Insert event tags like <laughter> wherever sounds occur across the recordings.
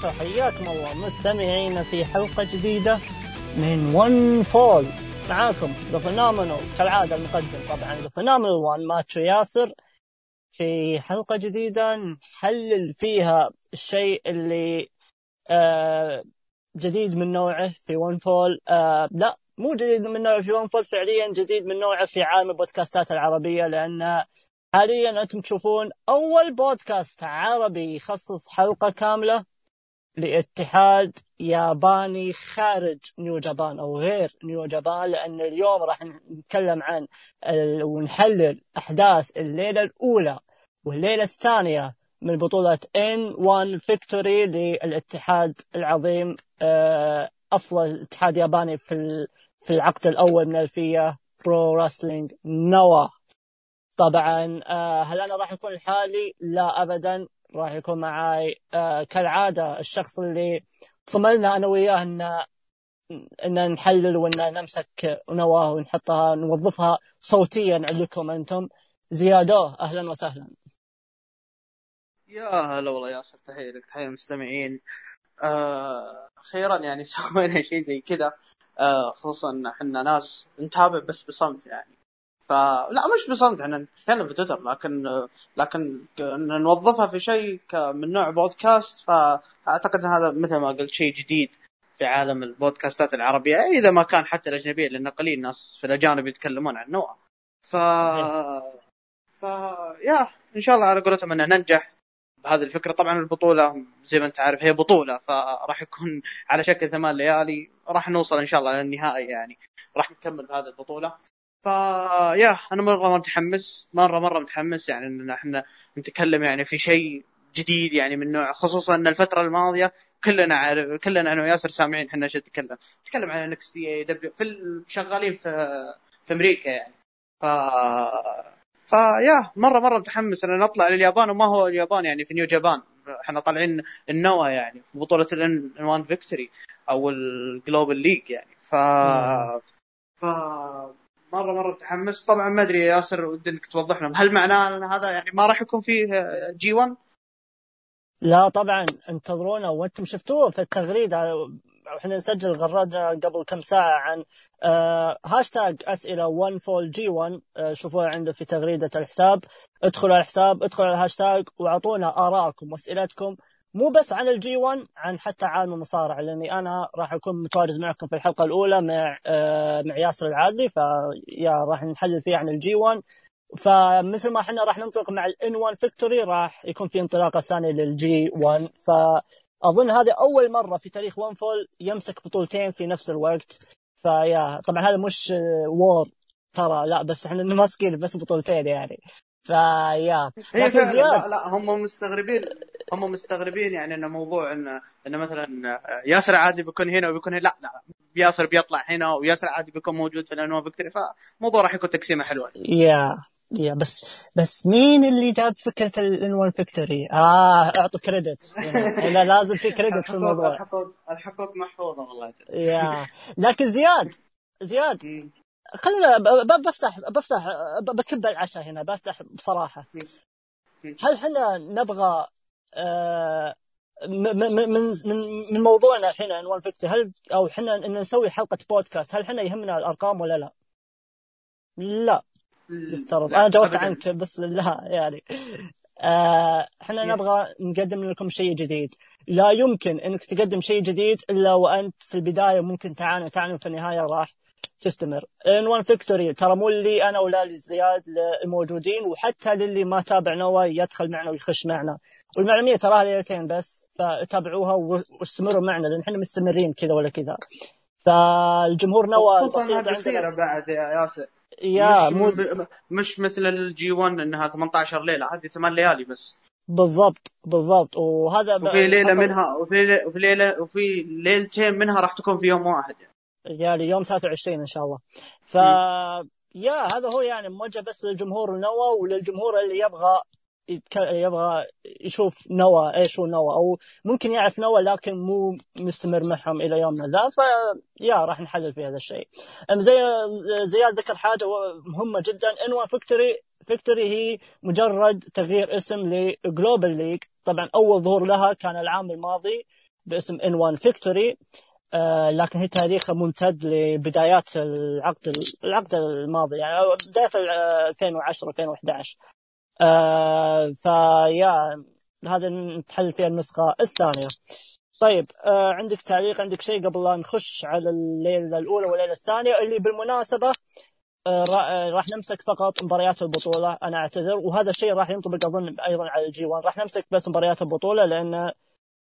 وبركاته حياكم الله. مستمعين في حلقة جديدة من One Fall معاكم The Phenomenal كالعادة المقدم طبعا. The Phenomenal One ماتشو ياسر. في حلقة جديدة نحلل فيها الشيء اللي آه جديد من نوعه في One Fall آه لا مو جديد من نوعه في One Fall فعليا جديد من نوعه في عالم البودكاستات العربية لأن حاليا أنتم تشوفون أول بودكاست عربي يخصص حلقة كاملة. لاتحاد ياباني خارج New Japan أو غير New Japan لأن اليوم راح نتكلم عن ونحلل أحداث الليلة الأولى والليلة الثانية من بطولة N-1 Victory للاتحاد العظيم آه، أفضل اتحاد ياباني في في العقد الأول من ألفية Pro Wrestling Noah طبعا آه، هل أنا راح أكون لحالي؟ لا ابدا راح يكون معاي آه، كالعادة الشخص اللي صملنا أنا وياه ان إن نحلل وإن نمسك نواة ونحطها نوظفها صوتيا لكم أنتم. زيادو أهلا وسهلا. يا هلا والله ياسر تحية لك تحية المستمعين آه أخيرا يعني <laughs> سوينا شيء زي كذا. آه خصوصا إحنا ناس نتابع بس بصمت يعني. فلا مش بصمت إحنا نتكلم في تويتر لكن لكن نوظفها في شيء من نوع بودكاست فأعتقد هذا مثل ما قلت شيء جديد في عالم البودكاستات العربية إذا ما كان حتى الأجنبية لأن قليل ناس في الأجانب يتكلمون عن نوع ف ف يا إن شاء الله على قولتهم إنه ننجح بهذه الفكرة. طبعا البطولة زي ما أنت عارف هي بطولة فراح يكون على شكل ثمان ليالي راح نوصل إن شاء الله للنهائي يعني. راح نكمل بهذه البطولة. فيا أنا مرة متحمس مرة مرة متحمس يعني إن إحنا نتكلم يعني في شيء جديد يعني من نوع خصوصا إن الفترة الماضية كلنا عارف كلنا أنا وياسر سامعين إحنا إيش نتكلم؟ نتكلم عن NXT AEW في شغالين في في أمريكا يعني. ف فيا مرة مرة متحمس إن نطلع لليابان وما هو اليابان يعني في New Japan. إحنا طالعين النوا يعني بطولة ال N-1 Victory أو ال Global League يعني. ف ف مرة مرة متحمس طبعا ما أدري يا ياسر ودي إنك توضح لهم. هل معناه إن هذا يعني ما راح يكون فيه جي 1 لا طبعا انتظرونا. وأنتم شفتوه في التغريده إحنا نسجل غردنا قبل كم ساعة عن آه هاشتاج أسئلة 1 Fall G1 آه شوفوها عنده في تغريدة الحساب. ادخلوا على الحساب ادخلوا على الهاشتاج وأعطونا آرائكم وأسئلتكم. مو بس عن ال G1 عن حتى عالم المصارعة لأني أنا راح أكون متواجد معكم في الحلقة الأولى مع آه مع ياسر العادلي ف يا راح نحلل فيه عن ال G1 فمثل ما إحنا راح ننطلق مع ال N-1 Victory راح يكون في انطلاقة ثانية لل G1 فأظن هذه أول مرة في تاريخ One Fall يمسك بطولتين في نفس الوقت. فيا طبعا هذا مش war ترى لا بس إحنا <laughs> ماسكين بس بطولتين يعني. فيا هي فعلا لا, لا هم مستغربين هم مستغربين يعني إنه موضوع انه إنه مثلا ياسر عادي بيكون هنا وبيكون هنا لا لا ياسر بيطلع هنا وياسر عادي بيكون موجود في ال N-1 Victory فالموضوع راح يكون تقسيمة حلوة. يا يا بس بس مين اللي جاب فكرة ال N-1 Victory؟ آه أعطوا credit يعني <laughs> لا لازم في credit في الموضوع. الحقوق الحقوق محفوظة والله. يا. لكن زياد زياد خلينا بفتح بفتح بكب العشاء هنا بفتح بصراحة. هل إحنا نبغى آه من من من موضوعنا الحين عنوان فكتي هل أو إحنا إن نسوي حلقة بودكاست هل إحنا يهمنا الأرقام ولا لا؟ لا. يفترض. أنا جاوبت عنك بس لا يعني. آه، إحنا نبغى نقدم لكم شيء جديد. لا يمكن إنك تقدم شيء جديد إلا وأنت في البداية ممكن تعاني تعاني في النهاية راح. تستمر. N-1 Victory ترى مو اللي أنا ولا لزياد الموجودين وحتى للي ما تابع نوا يدخل معنا ويخش معنا. والمعلوميه تراها ليلتين بس فتابعوها واستمروا معنا لأن إحنا مستمرين كذا ولا كذا. فالجمهور نوا خصوصا قصيرة بعد يا ياسر. يا مش, مو... مش مثل ال G1 إنها 18 ليلة هذه ثمان ليالي بس. بالضبط بالضبط. وهذا وفي ليلة منها وفي وفي ليله وفي ليلتين منها راح تكون في يوم واحد يعني. يعني يوم 23 إن شاء الله. ف يا هذا هو يعني موجه بس للجمهور النوا وللجمهور اللي يبغى يتك... يبغى يشوف نوا إيش هو نوا أو ممكن يعرف نوا لكن مو مستمر معهم إلى يومنا ذا. فيا راح نحلل في هذا الشيء. زي زياد ذكر حاجة مهمة جدا. N-1 Victory Victory هي مجرد تغيير اسم ل Global League طبعا أول ظهور لها كان العام الماضي باسم N-1 Victory. آه لكن هي تاريخها ممتد لبدايات العقد العقد الماضي يعني بداية 2010 2011 آه فيا هذا نتحل فيها النسخة الثانية. طيب آه عندك تعليق عندك شيء قبل لا نخش على الليلة الأولى والليلة الثانية؟ اللي بالمناسبة آه, آه، راح نمسك فقط مباريات البطولة أنا أعتذر. وهذا الشيء راح ينطبق أظن أيضا على ال G1 راح نمسك بس مباريات البطولة لأن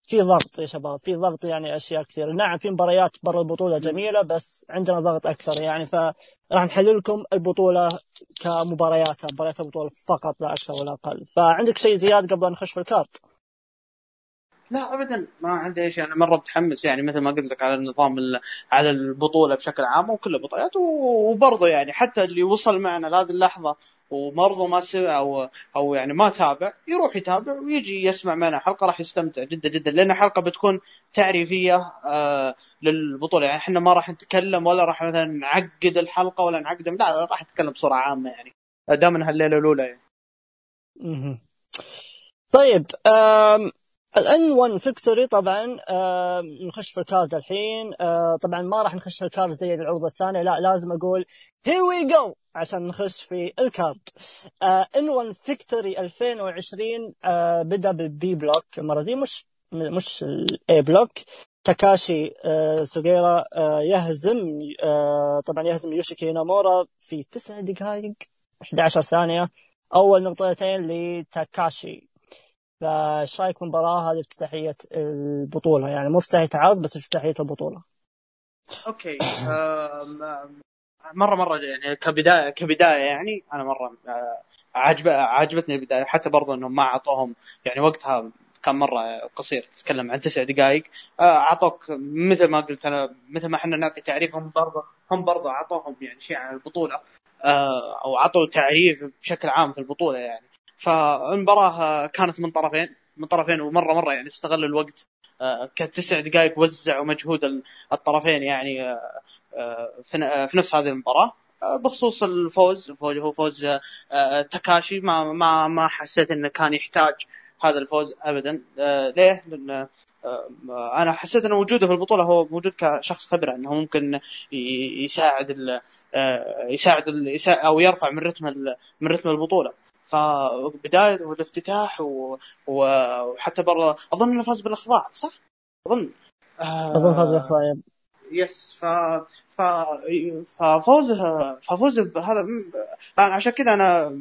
في ضغط يا شباب في ضغط يعني أشياء كثيرة. نعم في مباريات برا البطولة جميلة بس عندنا ضغط أكثر يعني فراح نحلل لكم البطولة كمباريات مباريات البطولة فقط لا أكثر ولا أقل. فعندك شيء زياد قبل أن نخش في الكارت؟ لا ابدا ما عندي أي شيء. أنا مرة متحمس يعني مثل ما قلت لك على النظام على البطولة بشكل عام وكل البطولات وبرضه يعني حتى اللي وصل معنا لهذه اللحظة وبرضه ما سمع أو أو يعني ما تابع يروح يتابع ويجي يسمع معنا حلقة راح يستمتع جدا جدا. لأن الحلقة بتكون تعريفية آه للبطولة. يعني إحنا ما راح نتكلم ولا راح مثلا نعقد الحلقة ولا نعقد لا راح نتكلم بصورة عامة يعني. دائما هالليلة الأولى يعني. طيب الأن 1 فيكتوري طبعا نخش في الكارد الحين. آه طبعا ما راح نخش في الكارد زي العروض الثانية لا لازم أقول here we go عشان نخش في ال card آه N-1 Victory 2020 آه بدأ بال B Block. المره دي مش مش ال A Block. تاكاشي آه سوغيرا آه يهزم آه طبعا يهزم يوشيكي نامورا في 9 دقائق 11 ثانية. أول نقطتين لتاكاشي. فايش رايك المباراه هذه افتتاحيه البطولة؟ يعني مو افتتاحيه عرض بس افتتاحيه البطولة. أوكي مرة مرة يعني كبدايه كبداية يعني أنا مرة آه، عجب عجبتني البداية. حتى برضه إنهم ما أعطوهم يعني وقتها كان مرة قصير تتكلم عن تسع دقائق آه، أعطوك مثل ما قلت أنا مثل ما إحنا نعطي تعريف هم برضه هم برضه أعطوهم يعني شيء عن البطولة آه، أو أعطوا تعريف بشكل عام في البطولة يعني. فالمباراة كانت من طرفين من طرفين ومره مرة يعني استغل الوقت كتسع دقائق وزعوا مجهود الطرفين يعني في نفس هذه المباراة بخصوص الفوز هو فوز تاكاشي ما ما ما حسيت إنه كان يحتاج هذا الفوز ابدا ليه؟ لأن أنا حسيت إن وجوده في البطولة هو موجود كشخص خبرة إنه ممكن يساعد يساعد أو يرفع من رتم من رتم البطولة فبداية والافتتاح. وحتى برا أظن إنه فاز بالأخضاع صح؟ أظن آه... أظن فاز بالأخضاع yes ف ف ففوزه ففوزه بهذا عشان كذا أنا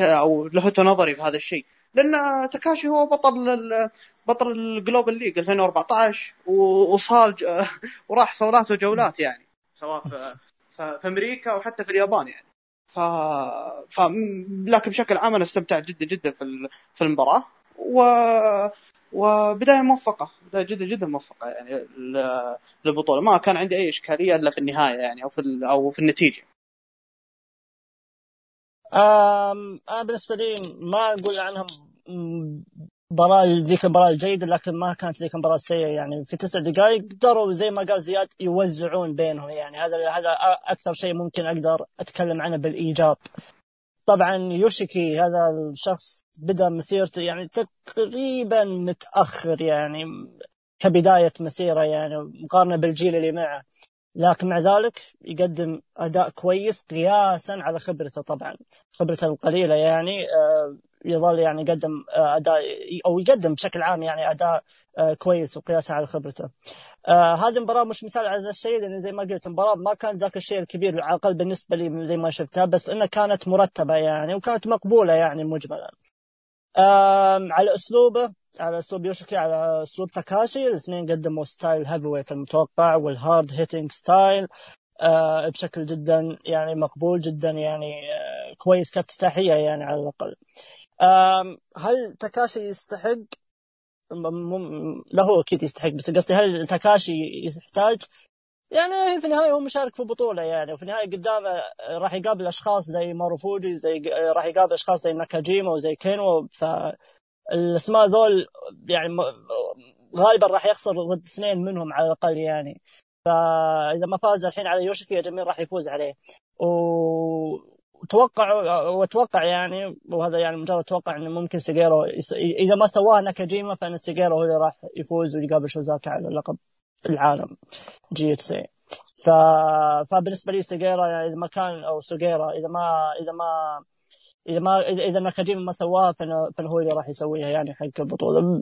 أو لفت نظري في هذا الشيء لأن تاكاشي هو بطل. بطل ال Global League 2014 وصال <laughs> وراح صولات وجولات يعني سواء في في أمريكا وحتى في اليابان يعني ف... ف لكن بشكل عام أنا استمتعت جدا جدا في في المباراة و وبداية موفقة بداية جدا جدا موفقة يعني للبطولة ما كان عندي أي إشكالية إلا في النهاية يعني أو في. أو في النتيجة. أنا بالنسبة لي ما أقول عنها مباراة ذيك المباراة الجيدة لكن ما كانت ذيك المباراة السيئة يعني في تسع دقائق قدروا زي ما قال زياد يوزعون بينهم يعني هذا هذا أكثر شيء ممكن أقدر أتكلم عنه بالإيجاب طبعا يوشيكي هذا الشخص بدأ مسيرته يعني تقريبا متأخر يعني كبداية مسيرة يعني مقارنة بالجيل اللي معه. لكن مع ذلك يقدم أداء كويس قياسا على خبرته طبعا. خبرته القليلة يعني آه، يظل يعني يقدم آه، أداء أو يقدم بشكل عام يعني أداء كويس وقياسا على خبرته. آه هذه المباراة مش مثال على ذا الشيء لأن زي ما قلت المباراة ما كان ذاك الشيء الكبير على الأقل بالنسبة لي زي ما شفتها بس إنها كانت مرتبة يعني وكانت مقبولة يعني مجملا. آه على أسلوبه على أسلوب يوشكي على أسلوب تاكاشي الاثنين قدموا style heavyweight المتوقع وال hard hitting style آه بشكل جدا يعني مقبول جدا يعني آه كويس كافتتاحية يعني على الأقل. هل تاكاشي يستحق له أكيد يستحق بس قصدي هل تاكاشي يحتاج؟ يعني في النهاية هو مشارك في بطولة يعني وفي النهاية قدامه راح يقابل أشخاص زي ماروفوجي زي راح يقابل أشخاص زي ناكاجيما وزي كينو فالاسماء ذول يعني غالبا راح يخسر ضد اثنين منهم على الأقل يعني. فإذا ما فاز الحين على يوشيكي يا جميل راح يفوز عليه. و... توقع واتوقع يعني وهذا يعني مجرد توقع إنه ممكن سيجيرو إذا ما سواها ناكاجيما فإن سيجيرو هو اللي راح يفوز ويقابل شيوزاكي على لقب العالم GHC ف... فبالنسبة لي سيجيرا يعني إذا ما كان أو سوجيرا إذا ما إذا ما إذا ما إذا ناكاجيما ما سواها فانا هو اللي راح يسويها يعني حق البطولة.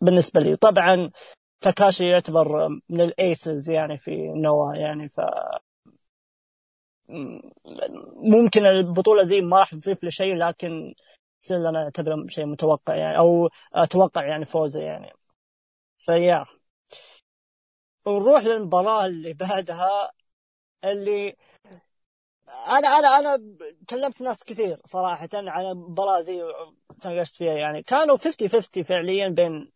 بالنسبة لي طبعا تاكاشي يعتبر من ال aces يعني في نوا يعني ف ممكن البطولة ذي ما راح تضيف له شيء لكن أنا أعتبره شيء متوقع يعني أو أتوقع يعني فوزه يعني. فيا. نروح للمباراة اللي بعدها اللي أنا أنا أنا كلمت ناس كثير صراحة عن المباراة ذي تناقشت فيها يعني. كانوا 50 50 فعليا بين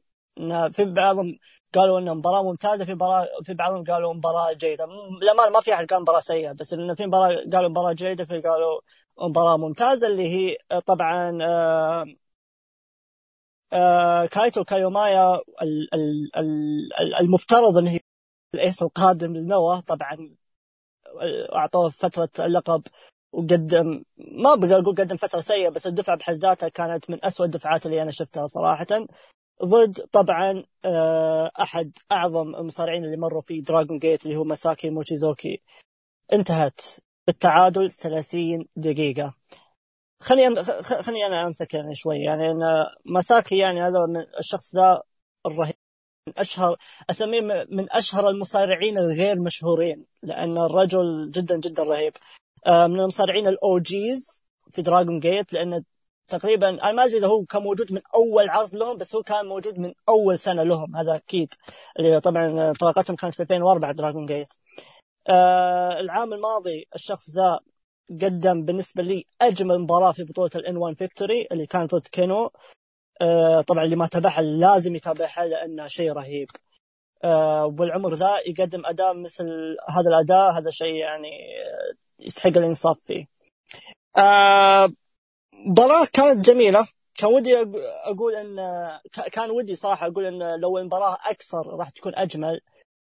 في بعضهم قالوا انها مباراة ممتازة في مباراة في بعضهم قالوا مباراة جيدة. للامانه ما في أحد قال مباراة سيئة بس إنه في مباراة قالوا مباراة جيدة في قالوا مباراة ممتازة اللي هي طبعا آه آه كايتو كيوميا المفترض انه هي ال ace القادم لنوا طبعا أعطوه فترة اللقب وقدم ما بقدر أقول قدم فترة سيئة بس الدفعة بحد ذاتها كانت من أسوأ الدفعات اللي أنا شفتها صراحة. ضد طبعا آه، أحد أعظم المصارعين اللي مروا في دراجون جيت اللي هو مساكي موتشيزوكي انتهت بالتعادل 30 دقيقة. خليني خليني أنا أمسك يعني شوي. يعني أنا مساكي يعني هذا من الشخص ذا الرهيب من أشهر أسميه من أشهر المصارعين الغير مشهورين لأن الرجل جدا جدا رهيب. آه، من المصارعين ال OGs في دراجون جيت لأن تقريبا أنا ما أدري إذا هو كان موجود من أول عرض لهم بس هو كان موجود من أول سنة لهم هذا أكيد. اللي طبعا انطلاقتهم كانت في 2004 دراجون جيت آه العام الماضي الشخص ذا قدم بالنسبة لي أجمل مباراة في بطولة ال N 1 Victory اللي كانت ضد كينو. آه طبعا اللي ما تابعها لازم يتابعها لانها شيء رهيب. آه والعمر ذا يقدم أداء مثل هذا الأداء هذا شيء يعني يستحق الإنصاف فيه. آه مباراة كانت جميلة. كان ودي أقول إن كان ودي صراحة أقول إن لو المباراة أكثر راح تكون أجمل.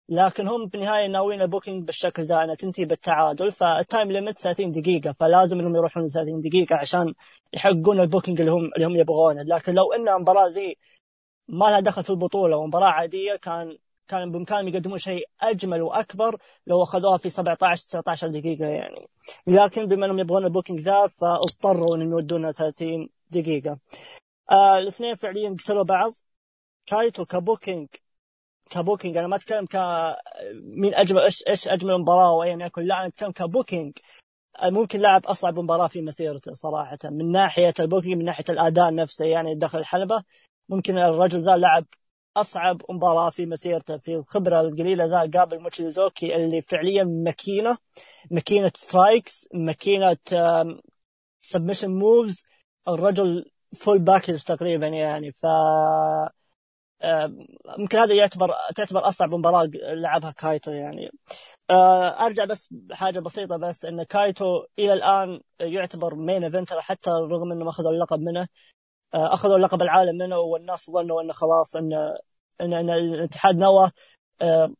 لكن هم بالنهاية ناويين ال booking بالشكل ذا انها تنتهي بالتعادل. فال time limit 30 دقيقة. فلازم إنهم يروحون 30 دقيقة عشان يحققون ال booking اللي هم اللي هم يبغونه. لكن لو إن المباراة ذي ما لها دخل في البطولة ومباراة عادية كان كان بامكانهم يقدمون شيء أجمل وأكبر لو أخذوها في 17 19 دقيقة يعني. لكن بما أنهم يبغون ال booking ذا فاضطروا إنهم يودونها 30 دقيقة. آه الاثنين فعليا قتلوا بعض. كايتو ك booking ك booking أنا ما أتكلم ك مين أجمل إيش إيش أجمل مباراة وايا يكن. لا أنا أتكلم ك booking. آه، ممكن لعب أصعب مباراة في مسيرته صراحة. من ناحية ال booking من ناحية الأداء نفسه يعني داخل الحلبة ممكن الرجل ذا لعب أصعب مباراة في مسيرته في الخبرة القليلة ذا قابل موتشيزوكي اللي فعليا ماكينة. ماكينة strikes ماكينة submission moves الرجل full package تقريبا يعني. ف ممكن هذا يعتبر تعتبر أصعب مباراة لعبها كايتو يعني. آه، أرجع بس حاجة بسيطة بس إن كايتو إلى الآن يعتبر main eventer حتى رغم انه ما اخذ اللقب منه. أخذوا لقب العالم منه والناس ظنوا إنه خلاص ان ان, إن الاتحاد نوا آه،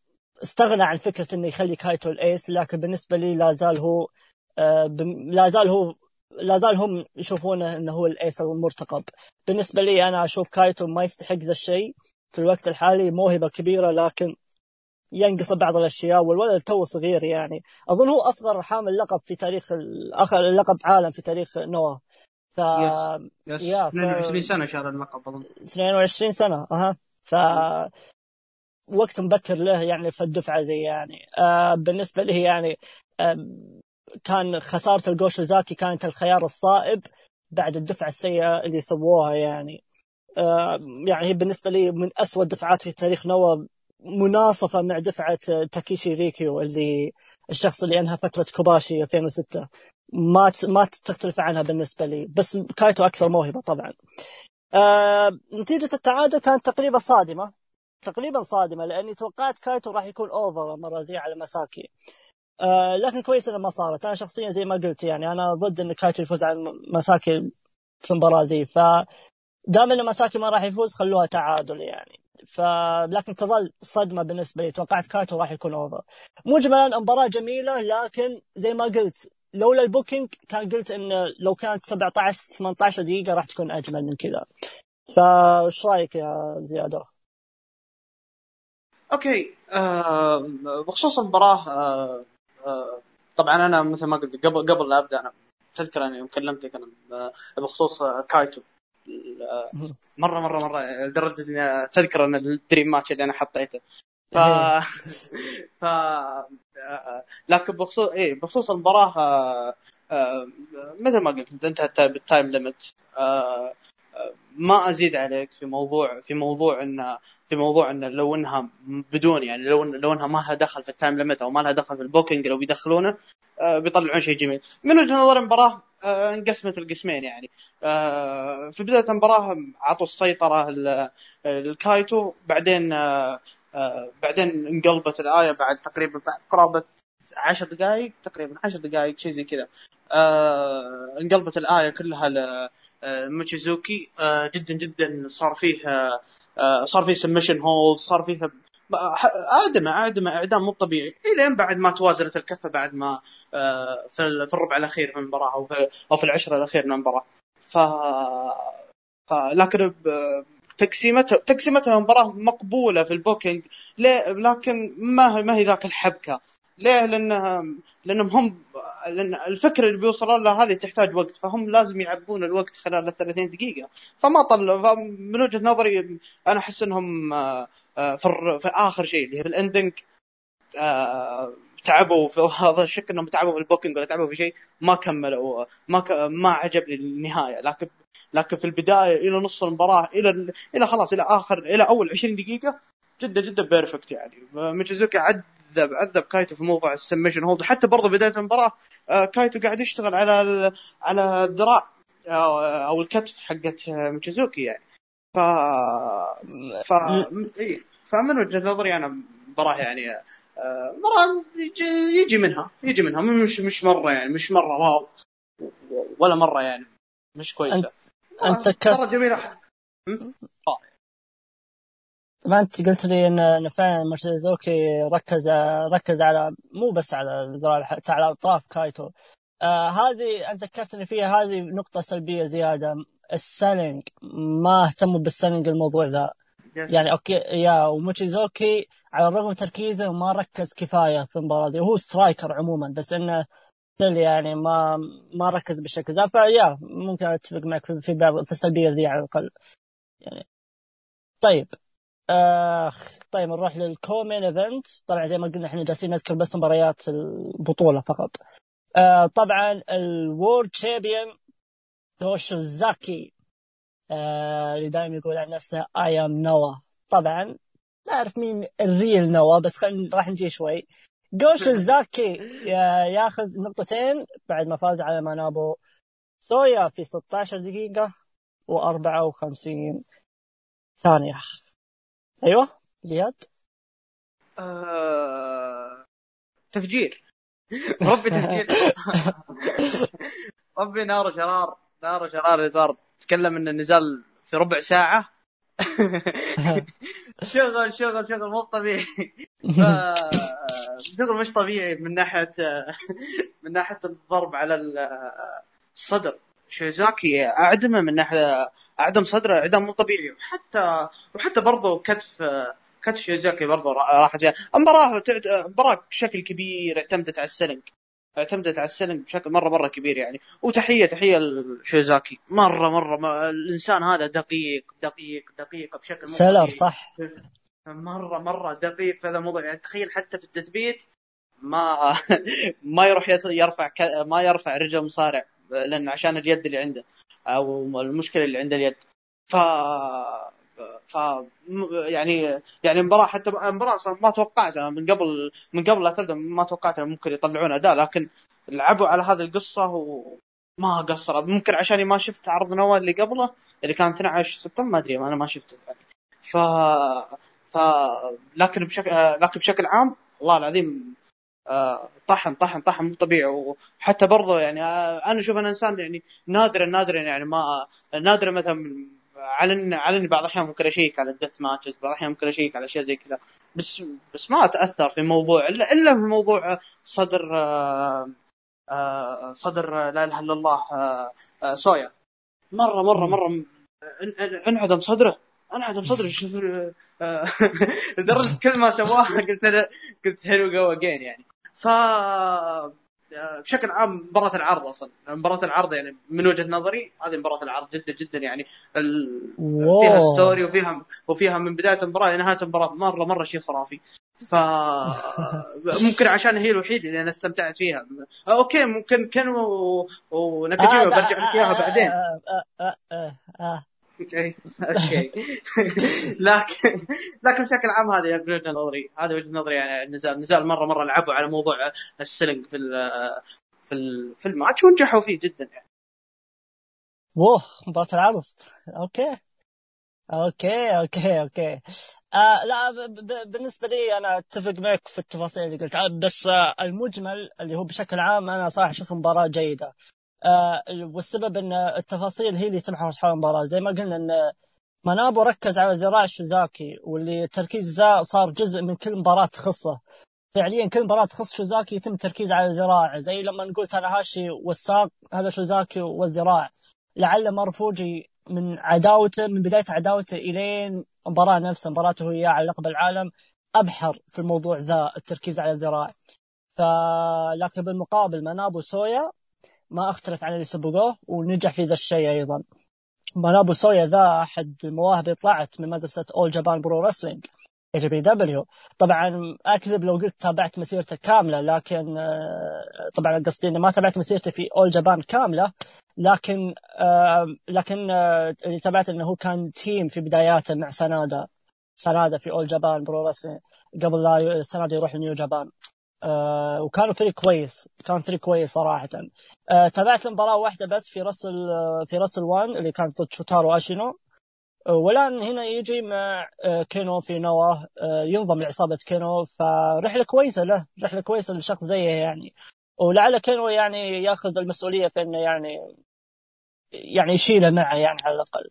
استغنى عن فكرة إنه يخلي كايتو ال ace لكن بالنسبة لي لا زال هو آه، لا زال هو لا زال هم يشوفونه إنه هو ال ace المرتقب. بالنسبة لي أنا أشوف كايتو ما يستحق ذا الشيء في الوقت الحالي موهبة كبيرة لكن ينقص بعض الأشياء والولد too صغير يعني. أظن هو أصغر حامل لقب في تاريخ آخر لقب عالم في تاريخ نوا ف yes, yes. 22 سنة شهر اللقب اظن 22 سنة أها. ف وقت مبكر له يعني في الدفعة زي يعني. آه بالنسبة لي يعني آه كان خسارة لجو شيوزاكي كانت الخيار الصائب بعد الدفعة السيئة اللي سووها يعني. آه يعني هي بالنسبة لي من أسوأ الدفعات في تاريخ نوا مناصفة مع دفعة تاكيشي ريكيو اللي الشخص اللي أنهى فترة كوباشي 2006 ما ما تختلف عنها بالنسبة لي. بس كايتو أكثر موهبة طبعا. آه نتيجة التعادل كانت تقريبا صادمة. تقريبا صادمة لأني توقعت كايتو راح يكون over المرة ذي على مساكي. آه لكن كويس إنها ما صارت. أنا شخصيا زي ما قلت يعني أنا ضد إن كايتو يفوز على مساكي في المباراة ذي. ف دام إن مساكي ما راح يفوز خلوها تعادل يعني. ف لكن تظل صدمة بالنسبة لي. توقعت كايتو راح يكون over مجملا مباراة جميلة لكن زي ما قلت لولا ال booking كان قلت انه لو كانت 17 18 دقيقة راح تكون أجمل من كذا. فايش رأيك يا زيادة؟ okay آه بخصوص المباراة آه آه طبعا أنا مثل ما قلت قبل قبل لا أبدأ أنا تذكر أني يوم كلمتك أنا بخصوص كايتو. مرة مرة مرة لدرجة أني تذكر أن ال dream match اللي أنا حطيته. ف <laughs> ف لكن بخصوص إيه بخصوص المباراة آه، آه، مثل ما قلت انتهت بال time limit آه، ما أزيد عليك في موضوع في موضوع ان في موضوع إن لو إنها بدون يعني لو لو إنها ما لها دخل في ال time limit أو ما لها دخل في ال booking لو بيدخلونه بيطلعون شيء جميل. من وجهة نظر المباراة انقسمت لقسمين يعني. في بداية المباراة اعطوا السيطرة للكايتو بعدين آه، بعدين انقلبت الآية بعد تقريبا بعد قرابة عشر دقائق تقريبا عشر دقائق شيء زي كذا. آه انقلبت الآية كلها لموتشيزوكي آه جدا جدا صار فيه صار فيه submission hold صار فيه اعدمه اعدمه إعدام مو طبيعي. إلين بعد ما توازنت الكفة بعد ما في الربع الأخير من المباراة أو في العشره الأخير من المباراة. ف لكن تقسيمتها تقسيمتها مباراة مقبولة في ال booking. ليه لكن ما ما هي ذاك الحبكة. ليه؟ لانها لأنهم هم لأن الفكرة اللي بيوصلون لها هذه تحتاج وقت فهم لازم يعبون الوقت خلال ال 30 دقيقة. فما طلع من وجهة نظري أنا أحس إنهم آه، آه، في, في آخر شيء اللي هي ال ending آه، تعبوا في هذا الشك إنهم تعبوا في ال booking ولا تعبوا في شيء ما كملوا ما ك... ما عجبني النهاية. لكن لكن في البداية إلى نص المباراة إلى إلى خلاص إلى آخر إلى أول 20 دقيقة جدا جدا perfect يعني. موتشيزوكي عذب عذب كايتو في موضوع ال submission hold. حتى برضه بداية المباراة آه، كايتو قاعد يشتغل على على الذراع أو الكتف حقت موتشيزوكي يعني. ف ف إي فمن وجهة نظري أنا مباراة يعني آه، مباراة يجي منها يجي منها. مش مش مرة يعني مش مرة واو ولا مرة يعني مش كويسة. انت ك... مرة جميلة. ما أنت قلت لي ان فعلا موتشيزوكي ركز ركز على مو بس على الذراع حتى على أطراف كايتو. آه هذه أنت ذكرتني فيها هذه نقطة سلبية زيادة. ال selling ما اهتموا بال selling الموضوع ذا. Yes. يعني okay يا وموتشيزوكي على الرغم من تركيزه ما ركز كفاية في المباراة دي وهو striker عموما بس إنه يعني ما ما ركز بالشكل ذا فيا ممكن أتفق معك في بعض في السلبية ذي على الأقل. يعني. طيب. آخ طيب نروح لل co-main event طبعا زي ما قلنا إحنا جالسين نذكر بس مباريات البطولة فقط. آه طبعا ال world champion قو شيوزاكي آه اللي دائما يقول عن نفسه I am Noah طبعا لا أعرف مين ال real Noah بس خلينا راح نجي شوي. جوش الزاكي ياخذ نقطتين بعد ما فاز على مانابو. سويا في 16 دقيقة و54 ثانية. أيوه زياد؟ آه... تفجير. <laughs> ربي تفجير. ربي نار شرار نار شرار صار تكلم إن النزال في ربع ساعة. <laughs> <laughs> شغل شغل شغل مو طبيعي. <laughs> شغل مش طبيعي من ناحية من ناحية الضرب على الصدر. شيوزاكي أعدمه من ناحية أعدم صدره إعدام مو طبيعي. وحتى وحتى برضه كتف كتف شيوزاكي برضه راح جاء المباراه مباراة بشكل كبير اعتمدت على ال selling اعتمدت على ال selling بشكل مرة مرة كبير يعني. وتحية تحية لشيوزاكي. مرة مرة ما الإنسان هذا دقيق دقيق دقيق بشكل seller صح؟ مرة مرة دقيق في هذا الموضوع. يعني تخيل حتى في التثبيت ما <laughs> ما يروح يرفع ما يرفع رجل مصارع لأن عشان اليد اللي عنده أو المشكلة اللي عند اليد. ف ف يعني يعني المباراه حتى المباراه ما توقعتها من قبل من قبل لا تبدأ ما توقعت ممكن يطلعون أداء لكن لعبوا على هذه القصة وما قصروا ممكن عشان ما شفت عرض نوال اللي قبله اللي كان 12 سبتمبر ما أدري أنا ما شفته. يعني ف ف لكن بشكل لكن بشكل عام والله العظيم آه، طحن طحن طحن مو طبيعي. وحتى برضه يعني آه، أنا أشوف أنا إنسان يعني نادرا نادرا يعني ما نادرا مثلا على على اني بعض الأحيان ممكن اشيك على ال death matches بعض الأحيان ممكن اشيك على أشياء زي كذا. بس بس ما اتاثر في موضوع الا إلا في موضوع صدر آه، آه، صدر لا إله إلا الله سويا. مره مره مرة انعدم صدره. انعدم صدره. <laughs> شوف <laughs> لدرجة كل ما سواها قلت قلت here we go again يعني. ف بشكل عام مباراة العرض أصلا. مباراة العرض يعني من وجهة نظري هذه مباراة العرض جدا جدا يعني ال... فيها story وفيها وفيها من بداية المباراة إلى نهاية المباراة مرة مرة شيء خرافي. ف <laughs> ممكن عشان هي الوحيدة اللي أنا استمتعت فيها. okay ممكن كان وناكاجيما برجع لك إياها بعدين. okay <laughs> <laughs> لكن لكن بشكل عام هذه وجهه نظري. هذا وجهة نظري يعني النزال نزال مره مرة لعبوا على موضوع ال selling في في في الماتش ونجحوا فيه جدا يعني. اوه مباراة العرض okay. okay okay okay. آه لا بالنسبة لي أنا أتفق معك في التفاصيل اللي قلتها بس آه المجمل اللي هو بشكل عام أنا صراحة أشوف مباراة جيدة. والسبب إن التفاصيل هي اللي تمحور حول المباراة. زي ما قلنا إن منابو ركز على ذراع شيوزاكي واللي التركيز ذا صار جزء من كل مباراة تخصه. فعليا كل مباراة تخص شيوزاكي يتم التركيز على الذراع زي لما نقول تاناهاشي والساق هذا شيوزاكي والذراع لعل ماروفوجي من عداوته من بداية عداوته إلين المباراه نفسها مباراته وياه على لقب العالم أبحر في الموضوع ذا التركيز على الذراع ف لكن بالمقابل منابو سويا ما أختلف عن اللي سبقوه ونجح في ذا الشيء أيضا. منابو سويا ذا أحد المواهب اللي طلعت من مدرسة All Japan Pro Wrestling AJPW طبعا أكذب لو قلت تابعت مسيرته كاملة لكن آه، طبعا قصدي إني ما تابعت مسيرته في All Japan كاملة لكن آه لكن آه اللي تابعت إنه هو كان team في بداياته مع سنادا سنادا في All Japan Pro قبل لا سنادا يروح ل New Japan. آه وكانوا فريق كويس. كان فريق كويس صراحة. آه تابعت مباراة واحدة بس في Wrestle آه في Wrestle 1 اللي كانت ضد شوتارو أشينو. آه والآن هنا يجي مع كينو في نوا. ينضم لعصابة كينو. فرحلة كويسة له. رحلة كويسة لشخص زيه يعني. ولعل كينو يعني ياخذ المسؤولية في إنه يعني يعني يشيله معه يعني على الأقل.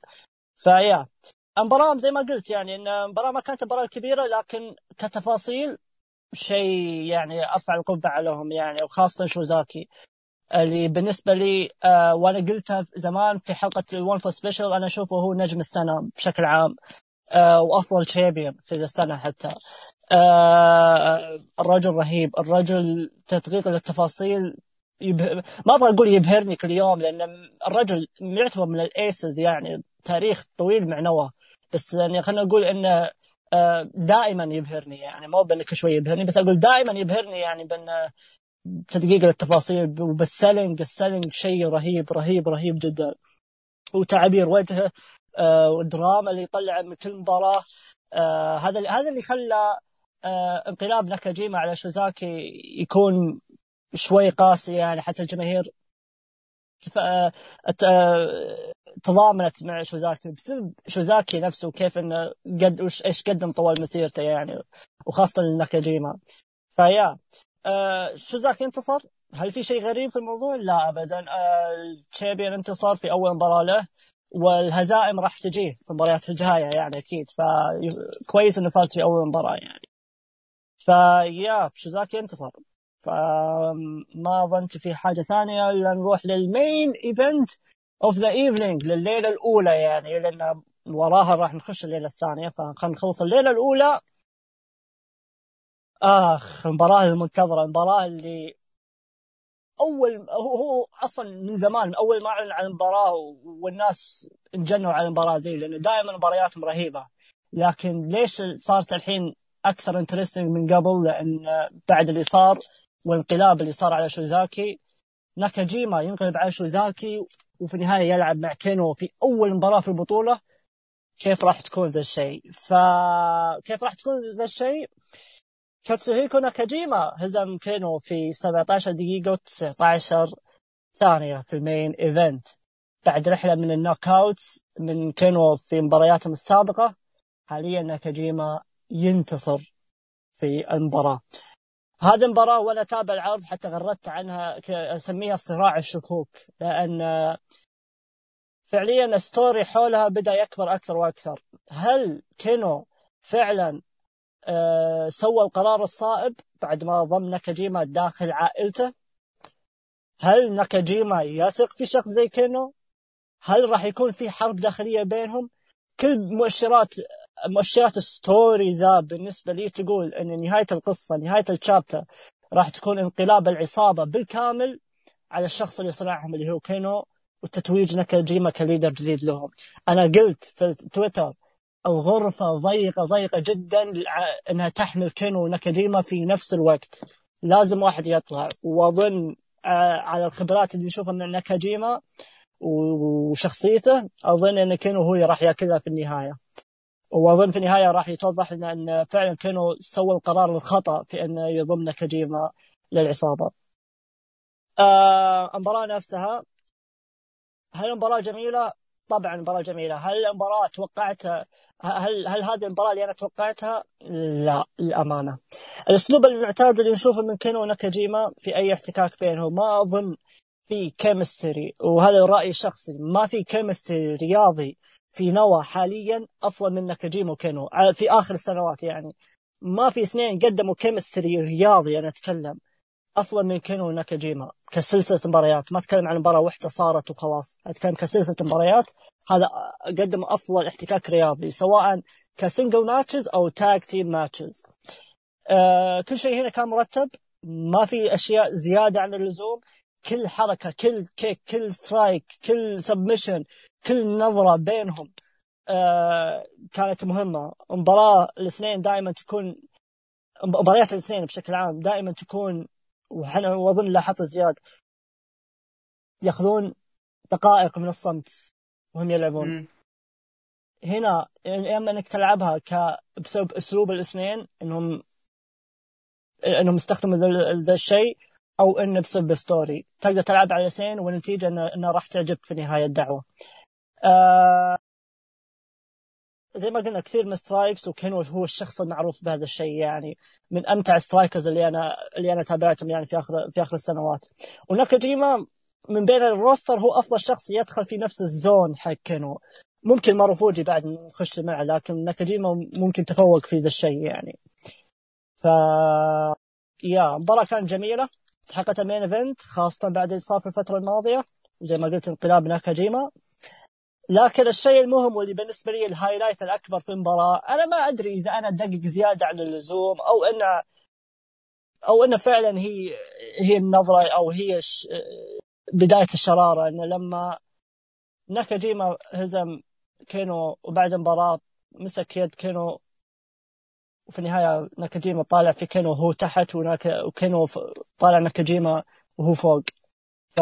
ف yeah. المباراة زي ما قلت يعني إن المباراه ما كانت مباراة كبيرة لكن كتفاصيل شيء يعني أرفع القبعة لهم يعني وخاصة شوزاكي. اللي بالنسبة لي آه وأنا قلتها زمان في حلقة ال one four special أنا أشوفه هو نجم السنة بشكل عام آه وأفضل champion في السنة حتى. آه الرجل رهيب. الرجل تدقيق للتفاصيل يبه... ما أبغى أقول يبهرني كل يوم لأن الرجل يعتبر من الأيسز يعني تاريخ طويل مع نواه بس يعني خلينا نقول إنه دائما يبهرني يعني مو بانه كل شوي يبهرني بس أقول دائما يبهرني يعني بأن تدقيق للتفاصيل وبالسلنج السلنج شيء رهيب رهيب رهيب جدا. وتعابير وجهه آه، والدراما اللي يطلع من كل مباراة آه، هذا هذا اللي خلى انقلاب ناكاجيما على شوزاكي يكون شوي قاسي يعني حتى الجماهير تضامنت مع شوزاكي بسبب شوزاكي نفسه كيف إنه قد إيش قدم طوال مسيرته يعني وخاصة لناكاجيما فيا آه شوزاكي انتصر. هل في شيء غريب في الموضوع؟ لا ابدا. آه انتصر في أول مباراة له والهزائم راح تجيه في المباريات الجاية يعني أكيد. فكويس إنه فاز في أول مباراة يعني. ف yeah شوزاكي انتصر. فما ظنت في حاجة ثانية إلا نروح لل main event of the evening لليله الأولى يعني لأن وراها راح نخش الليلة الثانية فخلينا نخلص الليلة الأولى. آخ المباراة المنتظرة المباراة اللي أول هو, هو أصلا من زمان أول ما أعلن عن المباراة والناس انجنوا على المباراة ذي لأنه دائما مبارياتهم رهيبة. لكن ليش صارت الحين أكثر interesting من قبل؟ لأن بعد اللي صار والانقلاب اللي صار على شوزاكي. ناكاجيما ينقلب على شوزاكي وفي النهاية يلعب مع كينو في أول مباراة في البطولة. كيف راح تكون ذا الشيء؟ فكيف راح تكون ذا الشيء؟ كاتسوهيكو ناكاجيما هزم كينو في 17 دقيقة و19 ثانية في ال main event بعد رحلة من ال knockouts من كينو في مبارياتهم السابقة حاليا ناكاجيما ينتصر في المباراة. هذه المباراة وأنا أتابع العرض حتى غردت عنها أسميها صراع الشكوك لأن فعليا ال story حولها بدأ يكبر أكثر وأكثر هل كينو فعلا آه سوى القرار الصائب بعد ما ضم ناكاجيما داخل عائلته هل ناكاجيما يثق في شخص زي كينو؟ هل راح يكون في حرب داخلية بينهم؟ كل مؤشرات مؤشرات ال story ذا بالنسبة لي تقول إن نهاية القصة نهاية ال chapter راح تكون انقلاب العصابة بالكامل على الشخص اللي صنعهم اللي هو كينو وتتويج ناكاجيما ك leader جديد لهم. أنا قلت في تويتر الغرفة ضيقة ضيقة جدا إنها تحمل كينو وناكاجيما في نفس الوقت. لازم واحد يطلع. وأظن آه، على الخبرات اللي نشوفها من ناكاجيما وشخصيته أظن إن كينو هو اللي راح يأكلها في النهاية. وأظن في النهاية راح يتوضح لنا أن فعلا كينو سوى القرار الخطأ في انه يضم ناكاجيما للعصابة. آه المباراة نفسها هل المباراة جميلة؟ طبعا مباراه جميلة، هل المباراة توقعتها هل هل هذه المباراة اللي أنا توقعتها؟ لا للأمانة. الأسلوب المعتاد اللي نشوفه من كينو وناكاجيما في أي احتكاك بينهم ما أظن في chemistry وهذا رأيي الشخصي ما في chemistry رياضي في نوا حاليا افضل من ناكاجيما وكينو في آخر السنوات يعني. ما في اثنين قدموا chemistry رياضي أنا أتكلم. افضل من كينو وناكاجيما كسلسلة مباريات. ما أتكلم عن مباراة واحدة صارت وخلاص. أتكلم كسلسلة مباريات. هذا قدموا افضل احتكاك رياضي سواء ك single matches أو tag team matches كل شيء هنا كان مرتب. ما في أشياء زيادة عن اللزوم. كل حركة كل kick كل strike كل submission كل نظرة بينهم آه كانت مهمة مباراة الاثنين دائما تكون مباريات الاثنين بشكل عام دائما تكون وحنا وأظن لاحظت زياد يأخذون دقائق من الصمت وهم يلعبون م. هنا اما إنك تلعبها ك بسبب أسلوب الاثنين إنهم إنهم استخدموا ذا الشيء أو انه بسبب story تقدر تلعب على الاثنين والنتيجة انه, راح تعجبك في نهاية الدعوة. آه زي ما قلنا كثير من strikes وكينو هو الشخص المعروف بهذا الشيء يعني من أمتع strikers اللي أنا اللي أنا تابعتهم يعني في اخر في آخر السنوات. وناكاجيما من بين ال roster هو أفضل شخص يدخل في نفس ال zone حق كينو ممكن ماروفوجي بعد نخش معه لكن ناكاجيما ممكن تفوق في ذا الشيء يعني. ف yeah المباراة كانت جميلة. استحقت ال main event خاصة بعد اللي صار في الفترة الماضية. زي ما قلت انقلاب ناكاجيما لكن الشيء المهم واللي بالنسبة لي ال highlight الأكبر في المباراة أنا ما أدري إذا أنا أدقق زيادة عن اللزوم أو أن أو أن فعلا هي هي النظرة أو هي بداية الشرارة. أنه لما ناكاجيما هزم كينو وبعد المباراة مسك يد كينو وفي النهاية ناكاجيما طالع في كينو وهو تحت وكينو طالع ناكاجيما وهو فوق. ف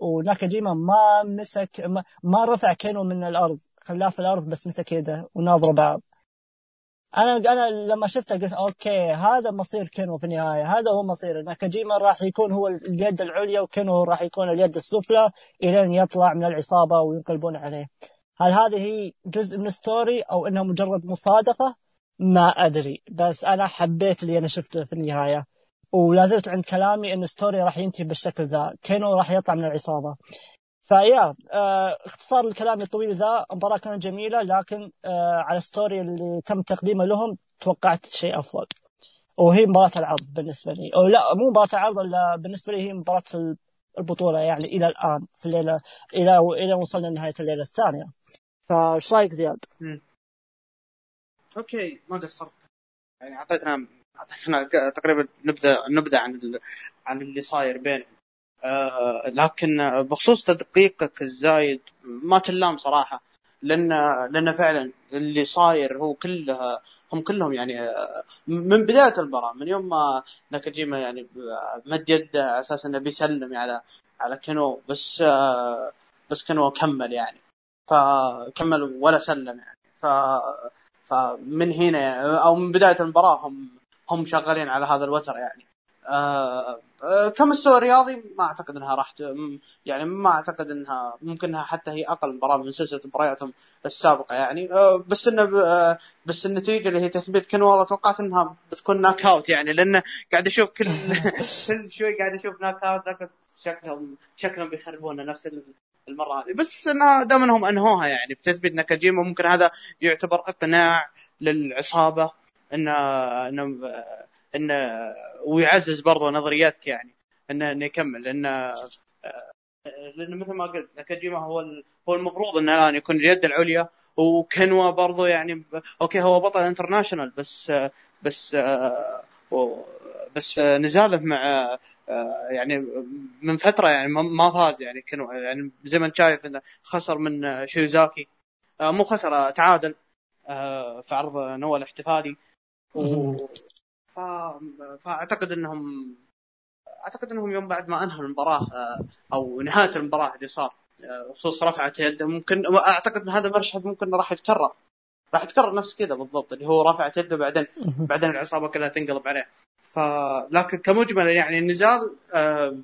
وناكاجيما ما مسك ما, ما رفع كينو من الأرض خلاه في الأرض بس مسك يده وناظروا بعض. أنا أنا لما شفته قلت okay هذا مصير كينو في النهاية هذا هو مصير. ناكاجيما راح يكون هو اليد العليا وكينو راح يكون اليد السفلى إلين يطلع من العصابة وينقلبون عليه. هل هذه هي جزء من ال story أو إنها مجرد مصادفة؟ ما أدري بس أنا حبيت اللي أنا شفته في النهاية. ولا زلت عند كلامي إن story راح ينتهي بالشكل ذا. كينو راح يطلع من العصابة. فيا آه اختصار الكلام الطويل ذا. المباراة كانت جميلة لكن آه على ال story اللي تم تقديمه لهم توقعت شيء أفضل. وهي مباراة العرض بالنسبة لي. أو لا مو مباراة العرض الا بالنسبة لي هي مباراة البطولة يعني إلى الآن في الليلة إلى إلى وصلنا لنهاية الليلة الثانية. فايش رأيك زياد؟ أوكي ما قصرت يعني اعطيتنا أعطيتنا تقريبا نبذه نبذه عن عن اللي صاير بينهم. آه لكن بخصوص تدقيقك الزايد ما تلام صراحة لأن لأن فعلا اللي صاير هو كلها هم كلهم يعني آه، من بداية المباراه من يوم ما ناكاجيما يعني مد يده على أساس إنه بيسلم على على كينو بس آه بس كينو كمل يعني. فكمل ولا سلم يعني. ف فمن هنا أو من بداية المباراة هم هم شغالين على هذا الوتر يعني. آه آه كمستوى رياضي ما أعتقد إنها راح يعني ما أعتقد انها ممكن إنها حتى هي أقل مباراة من سلسلة مبارياتهم السابقة يعني. آه بس انه آه بس النتيجة اللي هي تثبيت كن والله توقعت إنها بتكون knockout يعني لأن قاعد أشوف كل <laughs> كل شوي قاعد أشوف ناك اوت شكلهم شكلهم بيخربون نفس المرة هذه. بس انها دام أنهم أنهوها يعني بتثبيت ناكاجيما ممكن هذا يعتبر إقناع للعصابة انه انه انه ويعزز برضه نظرياتك يعني انه انه يكمل. لأن لأن مثل ما قلت ناكاجيما هو هو المفروض إنه الآن يكون اليد العليا وكنوا برضو يعني okay هو بطل international بس بس بس نزاله مع يعني من فترة يعني ما فاز يعني كانوا يعني زي ما انت شايف إنه خسر من شيوزاكي. مو خسر تعادل في عرض نوا الاحتفالي. و ف... فاعتقد إنهم أعتقد إنهم يوم بعد ما انهوا المباراة أو نهاية المباراة اللي صار بخصوص رفعت يده ممكن اعتقد إن هذا المشهد ممكن راح يتكرر. راح يتكرر نفس كذا بالضبط اللي هو رفعت يده بعدين بعدين العصابة كلها تنقلب عليه. ف لكن كمجمل يعني النزال آه...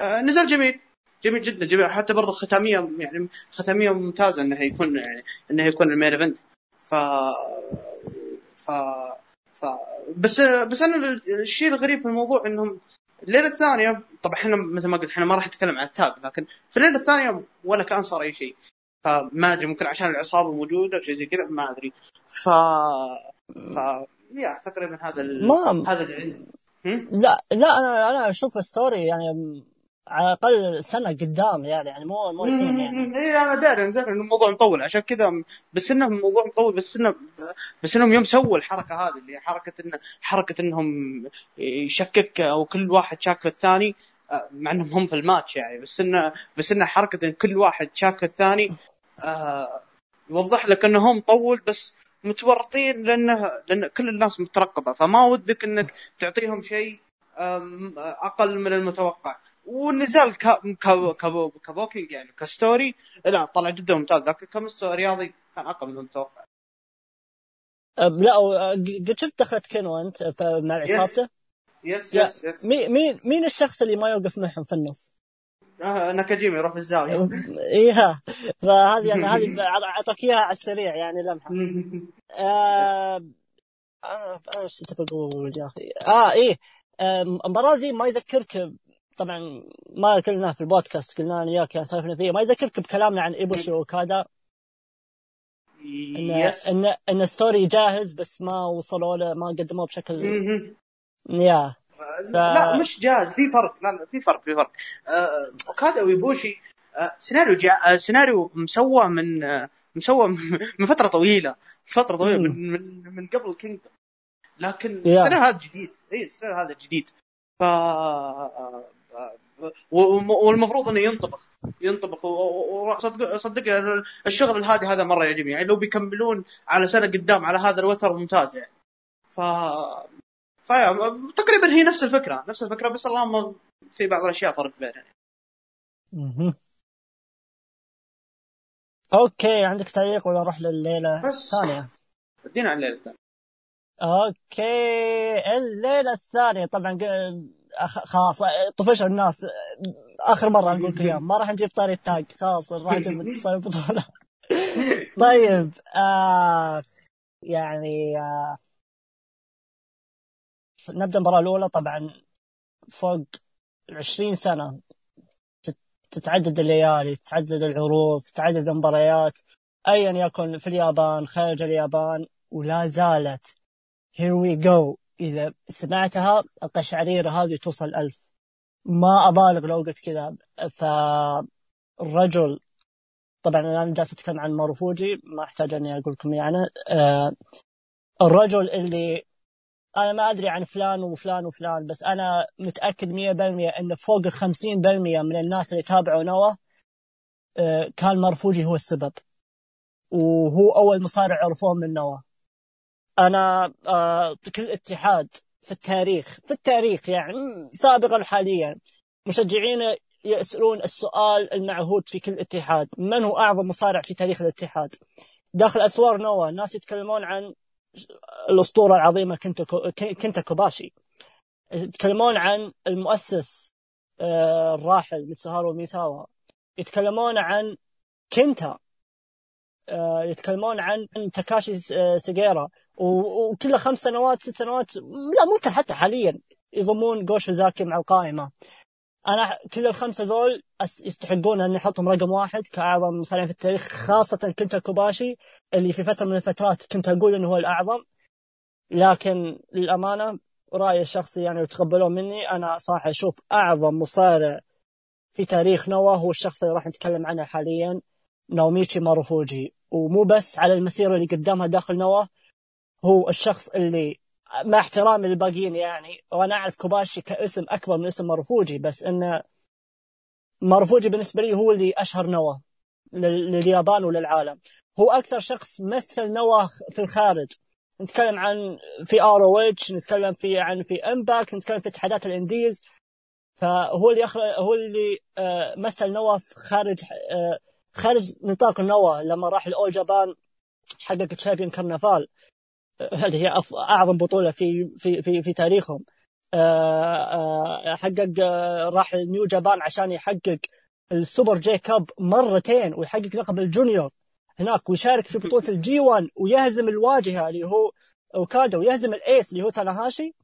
نزال جميل. جميل جدا جميل. حتى برضه ختامية يعني ختامية ممتازة انه يكون يعني انه يكون المين إيفنت. ف ف ف بس بس أنا الشيء الغريب في الموضوع إنهم الليلة الثانية طبعا إحنا مثل ما قلت إحنا ما راح نتكلم عن التاج لكن في الليلة الثانية ولا كان صار أي شيء. فما أدري ممكن عشان العصابة موجودة شيء زي كذا ما أدري. ف ف يا تقريبا هذا ال... ما... هذا اللي عندي. لا لا أنا أنا أشوف story يعني على الأقل سنة قدام يعني يعني مو مو الحين يعني. اي أنا داري أنا داري انه الموضوع مطول. عشان كذا بس إنه الموضوع مطول بس إنه بس إنهم يوم سووا الحركة هذه اللي حركة انه حركة إنهم يشكك أو كل واحد شاك في الثاني مع إنهم هم في الماتش يعني. بس انه بس انه حركة إن كل واحد شاك في الثاني آه يوضح لك إنه هم مطول بس متورطين لأنه لأن كل الناس مترقبة فما ودك إنك تعطيهم شيء أقل من المتوقع والنزال ك booking يعني ك story لا طلع جدا ممتاز لكن كمستوى رياضي كان أقل من المتوقع لا قد شفت دخلت كينو أنت مع عصابته؟ yes yes yes مين مين الشخص اللي ما يوقف معهم في النص؟ آه ناكاجيما يروح في الزاويه <laughs> إيها. فهذه يعني هذه <laughs> اعطاك اياها على السريع يعني لمحة. <laughs> آه أنا إيش كنت بقول يا أخي؟ آه إيه. المباراه ذي ما يذكرك طبعا ما قلنا في البودكاست قلنا أنا وياك سولفنا فيه ما يذكرك بكلامنا عن إيبوشي وأوكادا ان. ان إن story جاهز بس ما وصلوا له ما قدموه بشكل يا. ف... لا مش جاهز في فرق. لا لا في فرق في فرق. آه اوكادا وإيبوشي آه سيناريو جا... آه سيناريو مسوى من آه مسوى <laughs> من فترة طويلة فترة طويلة من من, من قبل كينجدوم لكن السيناريو هذا جديد. اي السيناريو هذا جديد. ف والمفروض إنه ينطبخ ينطبخ. وصدق صدق الشغل الهادي هذا مرة يعجبني. يعني لو بيكملون على سنة قدام على هذا الوتر ممتاز يعني. ف تقريبا هي نفس الفكرة نفس الفكرة بس اللهم في بعض الأشياء فرق بينها. يعني. okay عندك تعليق ولا أروح لليلة الثانية؟ ادينا عن الليلة الثانية. okay الليلة الثانية. طبعا خلاص طفشوا الناس. آخر مرة نقول لكم ما راح نجيب طاري التاج. خلاص راح نجيب البطوله طيب آه يعني آه نبدأ المباراة الأولى. طبعا فوق 20 سنة تتعدد الليالي تتعدد العروض تتعدد المباريات. ايا يكن في اليابان خارج اليابان ولا زالت. Here we go. إذا سمعتها القشعريرة هذه توصل ألف. ما أبالغ لو قلت كذا. فالرجل طبعا أنا جالس أتكلم عن ماروفوجي ما أحتاج أني أقول لكم يعني. آه الرجل اللي أنا ما أدري عن فلان وفلان وفلان بس أنا متأكد 100% إن فوق ال 50% من الناس اللي تابعوا نوا آه كان ماروفوجي هو السبب. وهو أول مصارع عرفوه من نوا. أنا آه كل اتحاد في التاريخ في التاريخ يعني سابقا وحاليا مشجعين يسألون السؤال المعهود في كل اتحاد. من هو أعظم مصارع في تاريخ الاتحاد؟ داخل أسوار نوا الناس يتكلمون عن الأسطورة العظيمة كنتا, كنتا كوباشي. يتكلمون عن المؤسس آه الراحل متسوهارو ميساوا. يتكلمون عن كنتا آه يتكلمون عن تاكاشي سيجيرا. وكله خمس سنوات ست سنوات لا ممكن حتى حاليا يضمون جوشو زاكي مع القائمة. أنا كل الخمسة ذول يستحقون أن نحطهم رقم واحد كأعظم مصارعين في التاريخ خاصة كنت كوباشي اللي في فترة من الفترات كنت أقول إنه هو الأعظم. لكن للأمانة رأيي الشخصي يعني وتقبلوه مني أنا صراحة أشوف أعظم مصارع في تاريخ نوا هو الشخص اللي راح نتكلم عنه حاليا ناوميتشي ماروفوجي. ومو بس على المسيرة اللي قدمها داخل نوا هو الشخص اللي مع احترامي للباقيين يعني وأنا أعرف كوباشي كاسم أكبر من اسم ماروفوجي بس انه ماروفوجي بالنسبة لي هو اللي أشهر نوا لليابان وللعالم. هو أكثر شخص مثل نوا في الخارج. نتكلم عن في ROH نتكلم في عن في إمباكت نتكلم في اتحادات ال indies. فهو اللي أخر... هو اللي آه، مثل نوا خارج آه، خارج نطاق نوا لما راح الأول جابان حقق Champion Carnival هذه هي أعظم بطولة في في في, في تاريخهم. آه، حقق راح نيو جابان عشان يحقق ال Super J-Cup مرتين ويحقق لقب ال junior. هناك ويشارك في بطولة ال G1 ويهزم الواجهة اللي هو اوكادا ويهزم ال ace اللي هو تاناهاشي.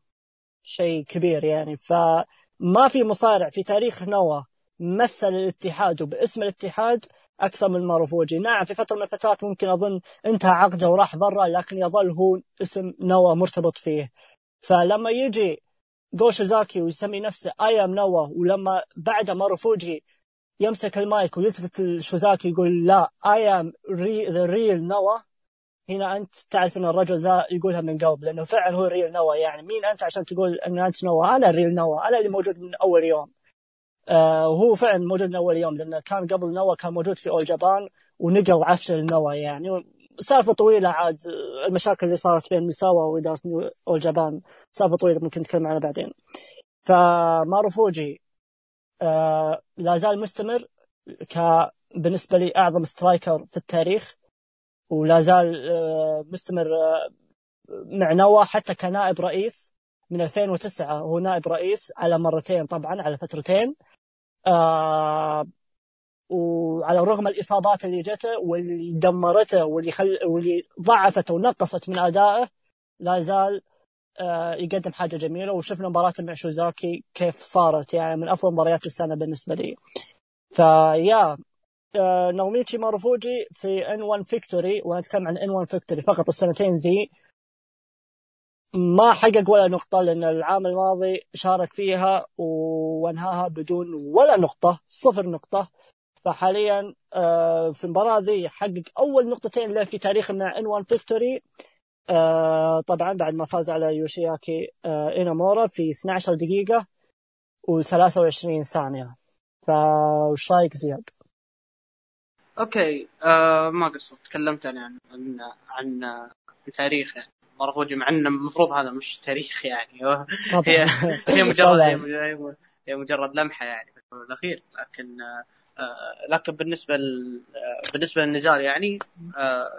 شيء كبير يعني. فما في مصارع في تاريخ نوا مثل الاتحاد وباسم الاتحاد أكثر من ماروفوجي نعم في فترة من الفترات ممكن أظن انتهى عقده وراح برا لكن يظل هو اسم نوا مرتبط فيه. فلما يجي جوشوزاكي ويسمي نفسه I am نوا ولما بعد ماروفوجي يمسك المايك ويلتفت لشوزاكي يقول لا I am the real نوا هنا أنت تعرف إن الرجل ذا يقولها من قلب لأنه فعلا هو الريل نوا يعني مين أنت عشان تقول إن أنت نوا أنا الريل نوا أنا اللي موجود من أول يوم. وهو فعلا موجود من أول يوم لأنه كان قبل نوا كان موجود في أول جابان ونقل عفش النوا يعني. سالفة طويلة عاد المشاكل اللي صارت بين ميساوا وإدارة أول جابان. سالفة طويلة ممكن نتكلم عنها بعدين. فماروفوجي آه لا زال مستمر ك بالنسبة لي أعظم سترايكر في التاريخ ولا زال آه مستمر آه مع نوا حتى كنائب رئيس من 2009 هو نائب رئيس على مرتين طبعا على فترتين. آه وعلى الرغم الإصابات اللي جته واللي دمرته واللي خل... واللي ضعفته ونقصت من أدائه لا زال آه، يقدم حاجة جميلة. وشفنا مباراته مع شوزاكي كيف صارت يعني من أفضل مباريات السنة بالنسبة لي. فيا آه، ناوميتشي ماروفوجي في N1 Victory وأنا أتكلم عن N1 Victory فقط السنتين ذي ما حقق ولا نقطة لأن العام الماضي شارك فيها وانهاها بدون ولا نقطة صفر نقطة. فحاليا آه، في المباراة ذي حقق أول نقطتين له في تاريخه مع N1 Victory. آه طبعا بعد ما فاز على يوشياكي آه إينامورا في 12 دقيقة و23 ثانية. فوش رأيك زياد؟ أوكي آه ما قصرت تكلمت أنا عن عن, عن تاريخ يعني مرفوجي مع إنه المفروض هذا مش تاريخ يعني. هي هي مجرد هي مجرد لمحة يعني في الأخير. لكن آه آه، لكن بالنسبة آه، بالنسبة للنزال يعني آه،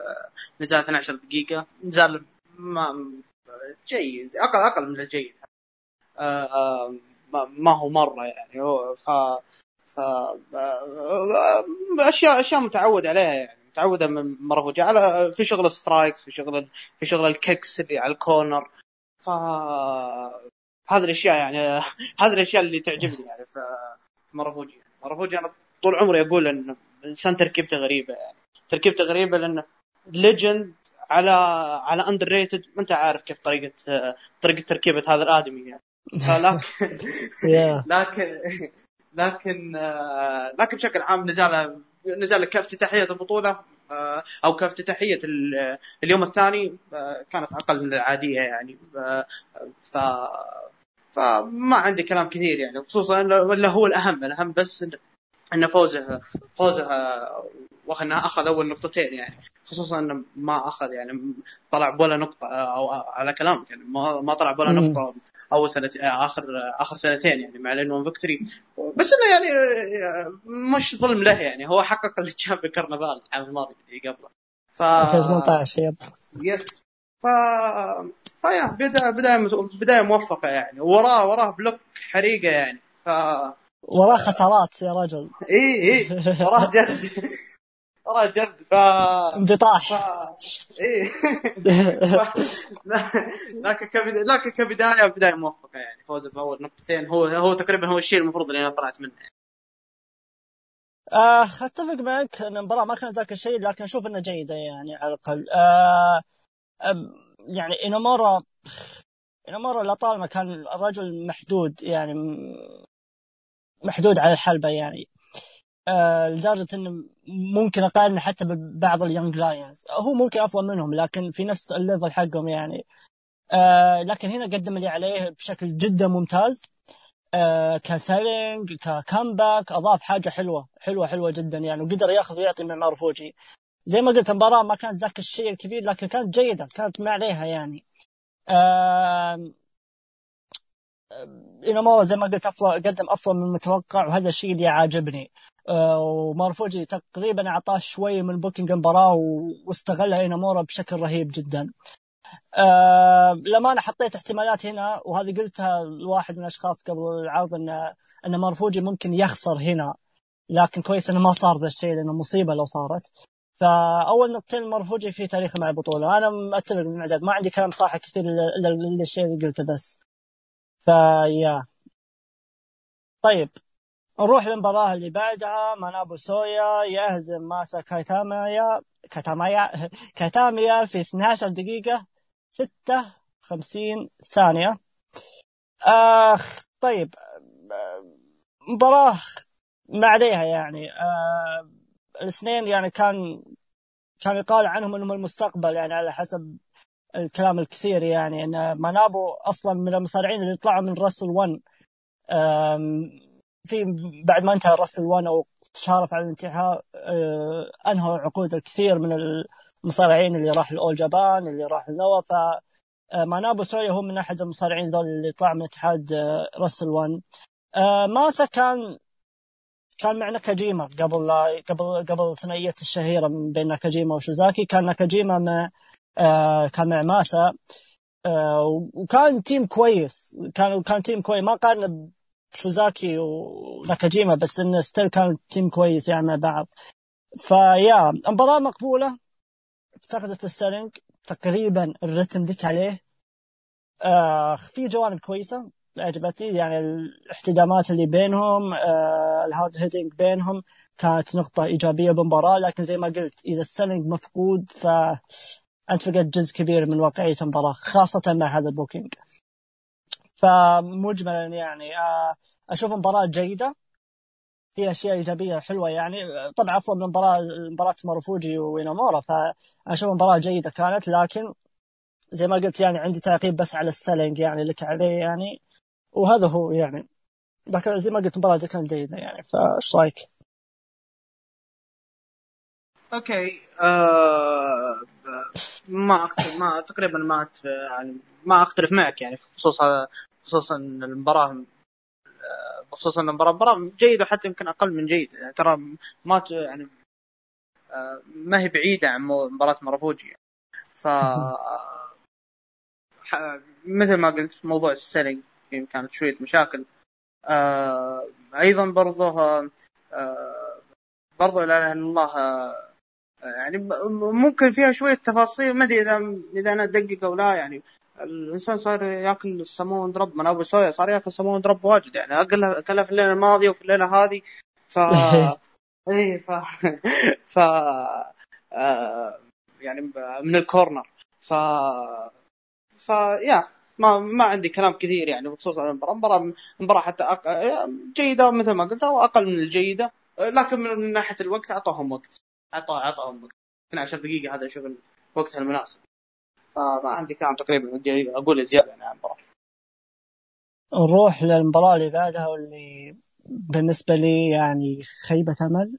نزال 12 دقيقة. نزال ما جيد. أقل أقل من الجيد. ما هو مرة يعني. هو ف ف اشياء أشياء متعود عليها يعني. متعودة من مرفوجي على في شغل strikes في شغل في شغل ال kicks اللي على ال corner. ف هذه الأشياء يعني <laughs> هذه الأشياء اللي تعجبني يعني في مرفوجي مرفوجي أنا طول عمري أقول إن الانسان تركيبته غريبة يعني. تركيبته غريبة لأنه legend على على underrated ما أنت عارف كيف طريقه طريقة تركيبة هذا الآدمي يعني. <laughs> <laughs> لكن لكن لكن لكن بشكل عام نزال نزال كافتتاحيه البطولة أو كافتتاحيه اليوم الثاني كانت أقل من العادية يعني ف فما عندي كلام كثير يعني خصوصا إنه هو الأهم الأهم بس إن فوزه فوزه واخذ أخذ أول نقطتين يعني خصوصا إنه ما أخذ يعني طلع بولا نقطة أو على كلامك يعني ما طلع بولا نقطة أول سنة آخر آخر سنتين يعني مع ال N1 Victory. بس إنه يعني مش ظلم له يعني. هو حقق ال Champion Carnival العام الماضي اللي قبله. ف 2018 yep. yes ف فيا بداية بداية بداية موفقة يعني. وراه وراه block حريقة يعني. ف وراه خسارات يا رجل. اي اي وراه جرد <laughs> وراه جرد ف انبطاح. اي <laughs> لكن كبدايه لكن كبداية بداية موفقة يعني فوز بأول نقطتين. هو هو تقريبا هو الشيء المفروض اللي أنا طلعت منه. يعني. آه أتفق معك إن المباراة ما كانت ذاك الشيء لكن أشوف إنها جيدة يعني على الأقل. آه يعني إنامورا مرة لطالما كان الرجل محدود يعني محدود على الحلبة يعني. آه لدرجة إنه ممكن أقارن حتى ببعض ال Young Lions هو ممكن أفضل منهم لكن في نفس ال level حقهم يعني. آه لكن هنا قدم اللي عليه بشكل جدا ممتاز. آه ك selling ك comeback أضاف حاجة حلوة حلوة حلوة جدا يعني وقدر ياخذ ويعطي مع مارفوجي. زي ما قلت المباراة ما كانت ذاك الشيء الكبير لكن كانت جيدة كانت ما عليها يعني. آه زي ما قلت أفضل قدم أفضل من المتوقع وهذا الشيء اللي عاجبني ومارفوجي تقريبا أعطاه شوي من booking المباراة واستغلها إنامورا بشكل رهيب جدا. آه لما أنا حطيت احتمالات هنا وهذه قلتها لواحد من الأشخاص قبل العرض أن أن مارفوجي ممكن يخسر هنا لكن كويس إنه ما صار ذا الشيء لأنه مصيبة لو صارت. فأول نقطتين مرفوجي في تاريخه مع البطولة. أنا متفق مع ما عندي كلام صح كثير إلا الشيء اللي قلته بس. فيا. طيب. نروح للمباراة اللي بعدها مانابو سويا يهزم ماسا كايتامايا كايتامايا كايتاميا في 12 دقيقة 56 ثانية. آخ طيب مباراة ما عليها يعني. آه الاثنين يعني كان كان يقال عنهم إنهم المستقبل يعني على حسب الكلام الكثير يعني. إن مانابو أصلا من المصارعين اللي طلعوا من راسل 1 في بعد ما انتهى راسل 1 أو شارف على الانتهاء آه، انهوا عقود الكثير من المصارعين اللي راح لأول جابان اللي راح لنوا. ف آه، مانابو سويا هو من أحد المصارعين ذول اللي طلع من اتحاد آه، Wrestle-1 ماسا كان كان مع ناكاجيما قبل قبل قبل الثنائيه الشهيرة بين ناكاجيما وشوزاكي. كان ناكاجيما مع كان مع ماسا. وكان team كويس. كان كان team كويس. ما قارن شوزاكي وناكاجيما بس انه still كان team كويس يعني مع بعض فيا المباراه مقبوله افتقدت ال selling تقريبا الرتم ذيك عليه آه في جوانب كويسه عجبتني يعني الاحتدامات اللي بينهم آه ال hard hitting بينهم كانت نقطة إيجابية بالمباراة لكن زي ما قلت إذا ال selling مفقود ف أنت فقدت جزء كبير من واقعية المباراة خاصة مع هذا ال booking فمجملا يعني آه أشوف مباراة جيدة في أشياء إيجابية حلوة يعني. طبعا أفضل من مباراة مباراة ماروفوجي وينامورا فأشوف مباراة جيدة كانت. لكن زي ما قلت يعني عندي تعقيب بس على ال selling يعني لك عليه يعني وهذا هو يعني. لكن زي ما قلت المباراه كانت جيدة يعني. فايش رأيك؟ okay آه ما ما تقريبا ما يعني ما اختلف معك يعني خصوص خصوصا المباراة بخصوص إن المباراة مباراة جيدة حتى يمكن أقل من جيد يعني ترى ما يعني ما هي بعيدة عن مباراة مرافوجي. ف مثل ما قلت موضوع السيلينج كانت شوية مشاكل آه أيضا برضه آه برضه لا إله إلا الله يعني ممكن فيها شوية تفاصيل ما أدري اذا إذا أنا أدقق أو لا يعني الإنسان صار يأكل السمون درب من أبو سويا صار يأكل سمون درب واجد يعني أكلها أكلها في الليلة الماضية وفي الليلة هذه ف <laughs> <laughs> اي ف <laughs> ف آه يعني من الكورنر ف ف يا ما ما عندي كلام كثير يعني بخصوص المباراة المباراه المباراه حتى أق... جيدة مثل ما قلت أو أقل من الجيدة لكن من ناحية الوقت أعطوهم وقت أعطوهم وقت. 12 دقيقة هذا أشوف وقتها المناسب. فما عندي كلام تقريبا أقول زيادة عن المباراة. نروح للمباراة اللي بعدها واللي بالنسبة لي يعني خيبة أمل.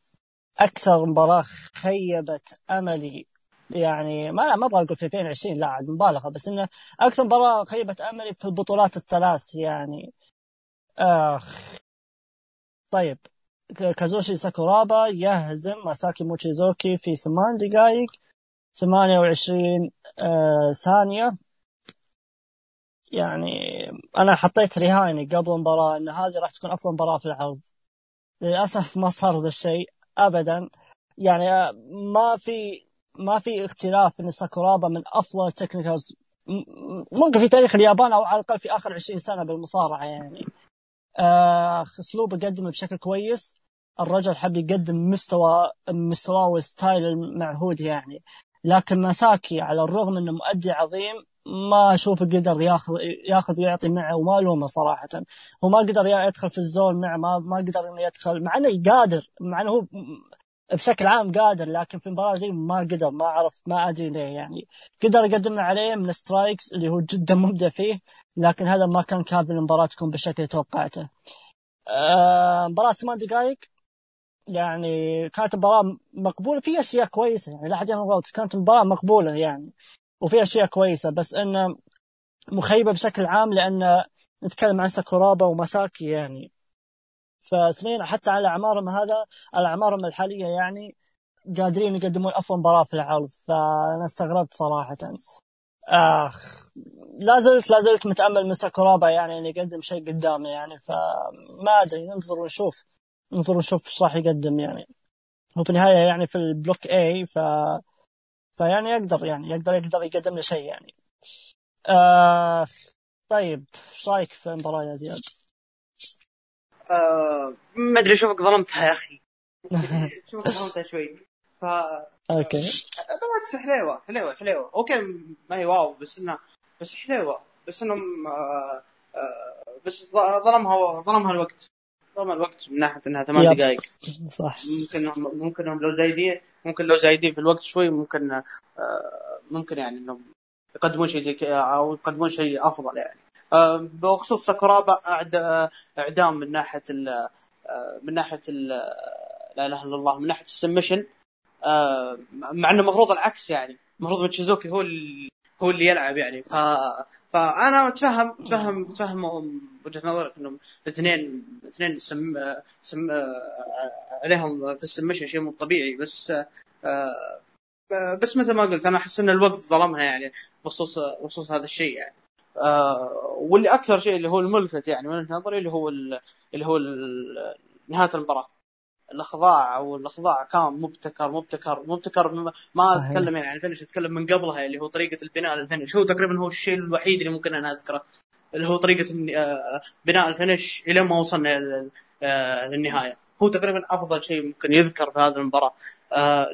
أكثر مباراة خيبت املي يعني ما ما أبغى أقول في 2020 لا مبالغه بس إنه أكثر مباراة خيبت املي في البطولات الثلاث يعني. آخ. طيب كازوشي ساكورابا يهزم ماساكي موتشيزوكي في ثمان دقائق. 28 آه ثانية. يعني أنا حطيت رهاني قبل المباراة أن هذه راح تكون أفضل مباراة في العرض. للأسف ما صار ذا الشيء أبدا. يعني ما في ما في اختلاف إن ساكورابا من أفضل ال technicals ممكن في تاريخ اليابان أو على الأقل في آخر 20 سنة بالمصارعة يعني. آه اسلوبه قدمه بشكل كويس. الرجل حب يقدم مستوى مستواه وال style المعهود يعني. لكن ماساكي على الرغم إنه مؤدي عظيم ما أشوف قدر ياخذ ياخذ ويعطي معه وما ألومه صراحة. هو ما قدر يدخل في ال zone معه ما ما قدر إنه يدخل مع إنه قادر مع إنه هو بشكل عام قادر لكن في المباراة دي ما قدر ما أعرف ما أدري ليه يعني. قدر يقدم عليه من strikes اللي هو جدا مبدع فيه لكن هذا ما كان كافي المباراه تكون بالشكل اللي توقعته. آه مباراة ثمان دقائق. يعني كانت مباراة مقبولة في أشياء كويسة يعني لا أحد غلط. كانت مباراة مقبولة يعني وفي أشياء كويسة بس إنه مخيبة بشكل عام لأن نتكلم عن ساكورابا ومساكي يعني. فاثنين حتى على أعمارهم هذا على أعمارهم الحالية يعني قادرين يقدمون أفضل مباراة في العرض. فأنا استغربت صراحة. آخ لا زلت لا زلت متأمل من ساكورابا يعني إنه يقدم شيء قدامه يعني فما أدري ننتظر ونشوف. ننتظر ونشوف إيش راح يقدم يعني. هو في النهاية يعني في البلوك اي ف فيعني يقدر يعني يقدر يقدر يقدم له شيء يعني. آه طيب إيش رأيك في المباراة يا زياد؟ آه ما أدري أشوفك ظلمتها يا أخي. <laughs> أشوفك ظلمتها شوي. ف okay. بالعكس حليوة حليوة حليوة. okay ما هي wow بس إنه بس حليوة. بس إنهم آه آه بس ظلمها ظلمها الوقت. ظلمها الوقت من ناحية إنها ثمان دقائق. صح. ممكن ممكن لو زايدين ممكن لو زايدين في الوقت شوي ممكن آه ممكن يعني إنهم يقدمون شيء زي أو يقدمون شيء أفضل يعني. آه بخصوص ساكورابا إعدام من ناحية ال من ناحية ال لا إله إلا الله من ناحية السمشن آه مع إنه المفروض العكس يعني. المفروض متشيزوكي هو هو اللي يلعب يعني. ف فأنا اتفهم اتفهم اتفهم وجهة نظرك إنهم الاثنين الاثنين سم سم عليهم في السمشن شيء مو طبيعي بس بس مثل ما قلت أنا أحس إن الوقت ظلمها يعني بخصوص بخصوص هذا الشيء يعني. واللي أكثر شيء اللي هو الملفت يعني من وجهة نظري اللي هو اللي هو نهاية المباراة. الأخضاع أو الاخضاع كان مبتكر مبتكر مبتكر ما صحيح. أتكلم يعني عن ال finish أتكلم من قبلها اللي هو طريقة البناء لل finish. هو تقريبا هو الشيء الوحيد اللي ممكن أنا أذكره. اللي هو طريقة بناء ال finish إلى ما وصلنا للنهاية. هو تقريبا أفضل شيء ممكن يذكر في هذه المباراة.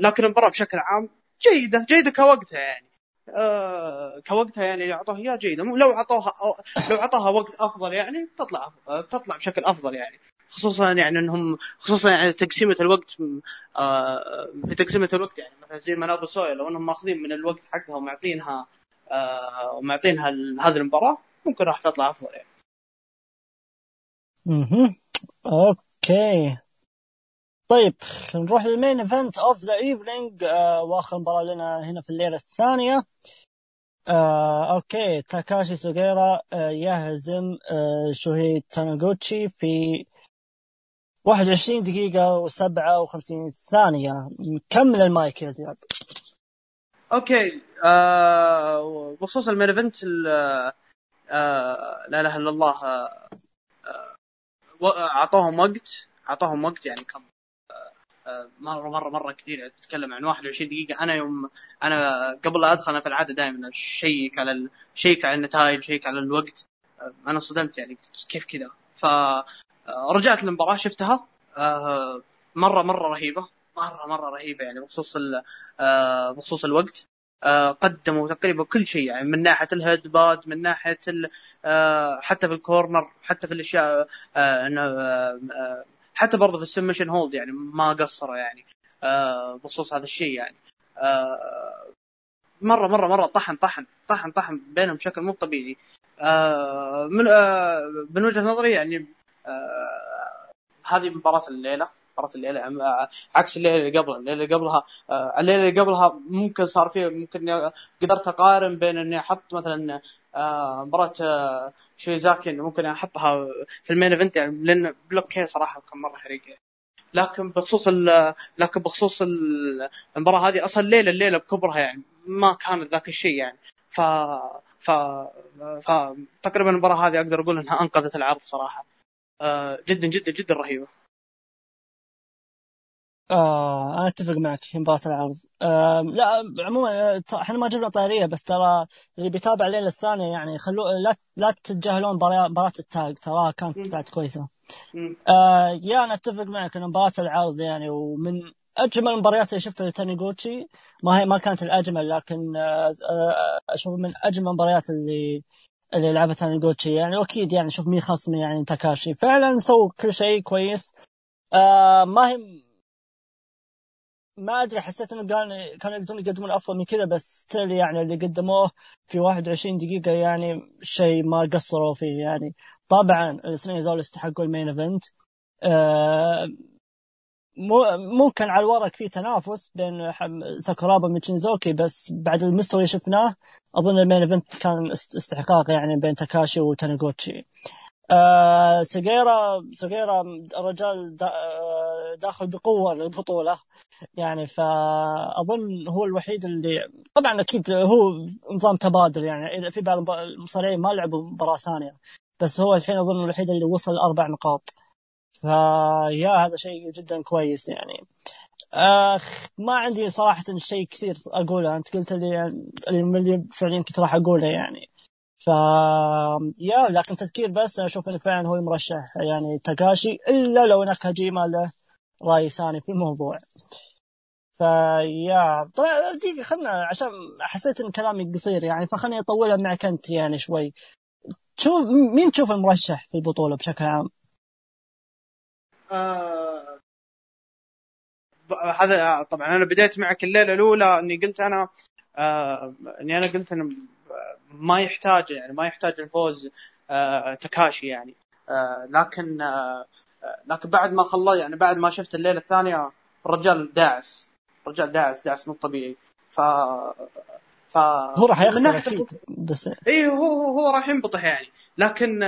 لكن المباراة بشكل عام جيدة جيدة كوقتها يعني. آه كوقتها يعني اللي أعطوها اياه جيدة. لو أعطوها لو اعطوها وقت أفضل يعني تطلع تطلع بشكل أفضل يعني. خصوصا يعني انهم خصوصا يعني تقسيمة الوقت آه في تقسيمة الوقت يعني مثلا زي منابو سويا لو انهم ماخذين من الوقت حقها ومعطينها آه ومعطينها هذه المباراة. ممكن راح تطلع أفضل يعني. أها okay. طيب نروح لل main event of the evening وآخر مباراة لنا هنا في الليلة الثانية. آه، okay. تاكاشي سوغيرا آه، يهزم آه، شوهي تاناغوتشي في 21 دقيقة و57 ثانية. كمل المايك يا زياد. okay. آه بخصوص ال main event آه لا إله إلا الله آه أعطوهم وقت أعطوهم وقت يعني كم آه مرة مرة مرة كثير تتكلم عن 21 دقيقة. أنا يوم أنا قبل لا أدخل أنا في العادة دائما ا check على check على النتائج check على الوقت. آه أنا صدمت يعني كيف كذا. ف رجعت المباراه شفتها. آه مرة مرة رهيبة مرة مرة رهيبة يعني بخصوص آه بخصوص الوقت. آه قدموا تقريبا كل شيء يعني من ناحية الهيد باد من ناحية آه حتى في ال corner حتى في الأشياء آه آه حتى برضه في السمشن هولد يعني ما قصروا يعني آه بخصوص هذا الشيء يعني. آه مرة مرة مرة طحن طحن طحن طحن بينهم بشكل مو طبيعي. آه من آه من وجهة نظري يعني آه هذه مباراة الليلة. مباراة الليلة. عكس الليلة اللي قبلها. الليلة اللي قبلها آه الليلة اللي قبلها ممكن صار فيه ممكن قدرت أقارن بين إني أحط مثلا آه مباراة آه شويزاكي ممكن أحطها في ال main event يعني لأن بلوك صراحة كان مرة حريق. لكن بخصوص لكن بخصوص المباراة هذه أصلا الليلة الليلة بكبرها يعني ما كانت ذاك الشيء يعني. ف ف فتقريبا المباراة هذه أقدر أقول إنها أنقذت العرض صراحة. آه جدا جدا جدا رهيبة. آه أنا أتفق معك في مباراة العرض. آه لا عموما إحنا ما جبنا طاريه بس ترى اللي بيتابع الليلة الثانية يعني خلو لا لا تتجاهلون مباراة التاج تراها كانت بعد كويسة. آه يا أنا أتفق معك إن مباراة العرض يعني ومن أجمل المباريات اللي شفتها لتانيغوتشي ما هي ما كانت الأجمل لكن آه، آه، أشوف من أجمل المباريات اللي اللي لعبها تانيغوتشي يعني واكيد يعني شوف مين خصمي يعني تاكاشي. فعلا سووا كل شيء كويس. آه ما هي ما أدري حسيت إنه كان كانوا يقدرون يقدمون أفضل من كذا بس still يعني اللي قدموه في 21 دقيقة يعني شيء ما قصروا فيه يعني. طبعا الاثنين ذول يستحقوا ال main event آه ممكن على الورق في تنافس بين ساكورابا وموتشيزوكي بس بعد المستوى اللي شفناه أظن ال main event كان استحقاق يعني بين تاكاشي وتانيغوتشي آه سجيرا سجيرا الرجال آه، داخل بقوة للبطولة. يعني فأظن هو الوحيد اللي طبعا أكيد هو نظام تبادل يعني إذا في بعض المصارعين ما لعبوا مباراة ثانية بس هو الحين أظن الوحيد اللي وصل أربع نقاط. فيا هذا شيء جدا كويس يعني. آخ ما عندي صراحة شيء كثير أقوله. أنت قلت لي اللي فعليا كنت راح أقوله يعني. ف يا لكن تذكير بس أنا أشوف انه فعلا هو المرشح يعني تاكاشي إلا لو ناكاجيما له رأي ثاني في الموضوع. فيا طبعا دقيقة خلنا عشان حسيت إن كلامي قصير يعني فخلني اطولها معك أنت يعني شوي. تشوف مين تشوف المرشح في البطولة بشكل عام؟ آه هذا طبعا أنا بديت معك الليلة الأولى إني قلت أنا آه إني أنا قلت انه ما يحتاج يعني ما يحتاج الفوز آه تكاشي يعني. آه لكن آه لكن بعد ما خلص يعني بعد ما شفت الليلة الثانية الرجال داعس الرجال داعس داعس مو طبيعي. ف ف هو راح يخسر أكيد بس اي هو هو راح ينبطح يعني. لكن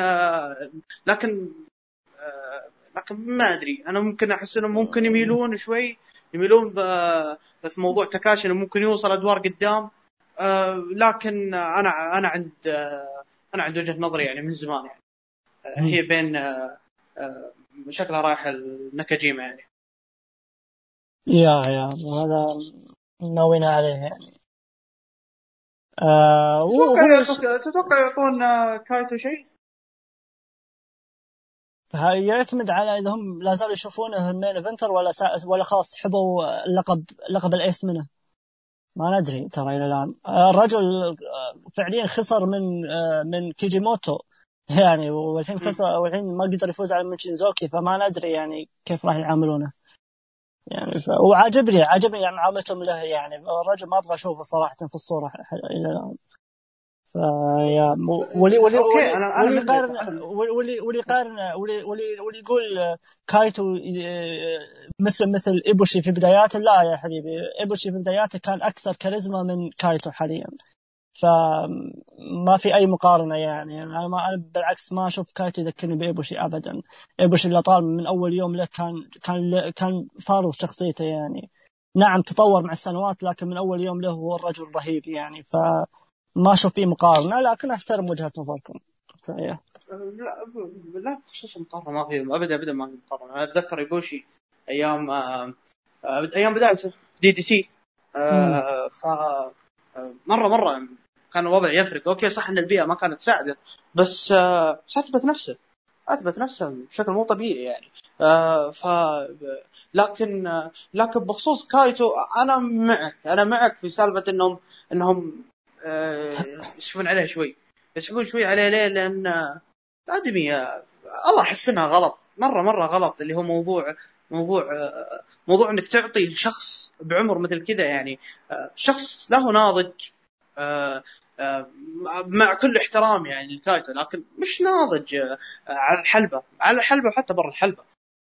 لكن لكن ما أدري. أنا ممكن أحس إنهم ممكن يميلون شوي يميلون في موضوع تكاشي إنه ممكن يوصل أدوار قدام. لكن أنا أنا عند آه أنا عند وجهة نظري يعني من زمان يعني. آه هي بين آه آه شكلها رايح النكاجيما يعني. يا يا هذا ناويين عليه يعني. آه تتوقع تتوقع يعطون كايتو شيء؟ يعتمد على إذا هم لا زالوا يشوفونه ال main eventer ولا سا... ولا خلاص سحبوا لقب لقب ال ace منه. ما ندري ترى إلى الآن. الرجل فعليا خسر من من كيجيموتو. <laughs> يعني والحين خسر والحين ما قدر يفوز على موتشيزوكي فما ندري يعني كيف راح يعاملونه. يعني ف... وعاجبني عاجبني يعني معاملتهم له يعني. الرجل ما أبغى أشوفه صراحة في الصورة إلى الآن. فيا ولي ولي okay أنا ولي يقارن ولي ولي يقارن ولي ولي ولي يقول كايتو مثل مثل إيبوشي في بداياته. لا يا حبيبي إيبوشي في بداياته كان أكثر كاريزما من كايتو حاليا. فما في أي مقارنة يعني. أنا ما أنا بالعكس ما أشوف كايتو يذكرني بإيبوشي ابدا. إيبوشي اللي طال من أول يوم له كان كان كان فارض شخصيته يعني. نعم تطور مع السنوات لكن من أول يوم له هو الرجل رهيب يعني. ف ما أشوف في مقارنة لكن أحترم وجهة نظركم. فيا. لا لا بخصوص المقارنه ما في ابدا ابدا ما في مقارنة. أنا أتذكر إيبوشي أيام آه أيام بدايته DDT آه ف مرة مرة كان الوضع يفرق. okay صح إن البيئة ما كانت تساعده بس آه اثبت نفسه اثبت نفسه بشكل مو طبيعي يعني. آه ف لكن آه لكن بخصوص كايتو أنا معك أنا معك في سالفة إنهم إنهم آه، يسحبون عليه شوي. يسحبون شوي عليه ليه؟ لأن الادمي الله احس انها غلط. مره مرة غلط. اللي هو موضوع موضوع آه، موضوع إنك تعطي شخص بعمر مثل كذا يعني آه، شخص له ناضج مع كل احترام يعني لكايتو لكن مش ناضج على الحلبة. على الحلبة وحتى برا الحلبة.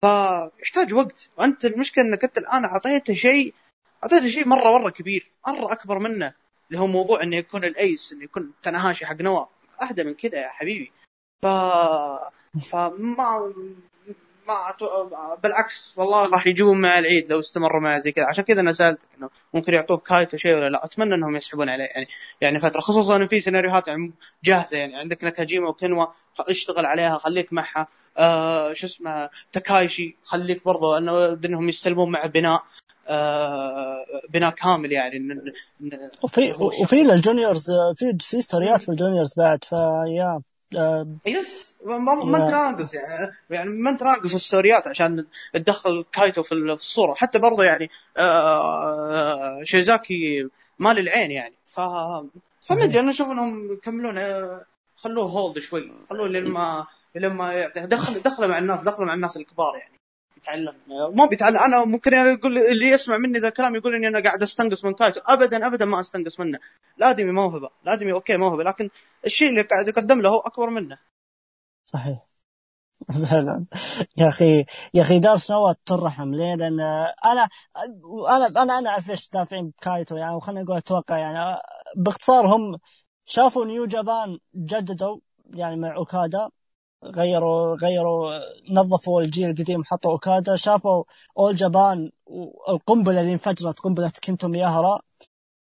فيحتاج وقت. وأنت المشكلة إنك أنت الآن أعطيته شيء أعطيته شيء مره مرة كبير. مرة أكبر منه. اللي هو موضوع إنه يكون الأيس إنه يكون تنهاشي حق نواف أهدى من كذا يا حبيبي. ف فما ما بالعكس والله راح يجون مع العيد لو استمروا معه زي كذا. عشان كذا أنا سألتك إنه ممكن يعطوك كايتو شيء ولا لا؟ أتمنى إنهم يسحبون عليه. يعني يعني فترة خصوصا انه في سيناريوهات يعني جاهزة. يعني عندك ناكاجيما وكنوا اشتغل عليها خليك معها. آه شو اسمه تكايشي خليك برضو إنه إنهم يستلمون مع بناء. بناء كامل يعني. وفي وفي الجونيورز في في ستوريات في الجونيورز بعد فيا آه، يس. ما انت ناقص يعني. يعني ما انت ناقص الستوريات عشان تدخل كايتو في الصورة. حتى برضه يعني آه شيزاكي مال العين يعني. ف فما أدري أنا أشوف إنهم يكملون آه، خلوه hold شوي. خلوه لما لما دخل دخله مع الناس دخله مع الناس الكبار يعني. يتعلم ما بيتعلم. أنا ممكن يعني يقول اللي يسمع مني ذا الكلام يقول إني أنا قاعد أستنقص من كايتو ابدا ابدا ما أستنقص منه. الادمي موهبه الادمي okay موهبة. لكن الشيء اللي قاعد يقدم له هو أكبر منه. صحيح. <laughs> فعلا يا أخي يا أخي دارس نوا ترحم. ليه؟ لأن أنا أنا أنا أنا أعرف ليش دافعين بكايتو يعني وخلينا نقول أتوقع يعني باختصار هم شافوا New Japan جددوا يعني مع أوكادا. غيروا غيروا نظفوا الجيل القديم حطوا أوكادا شافوا All Japan والقنبلة اللي انفجرت قنبلة كنتو مياهرا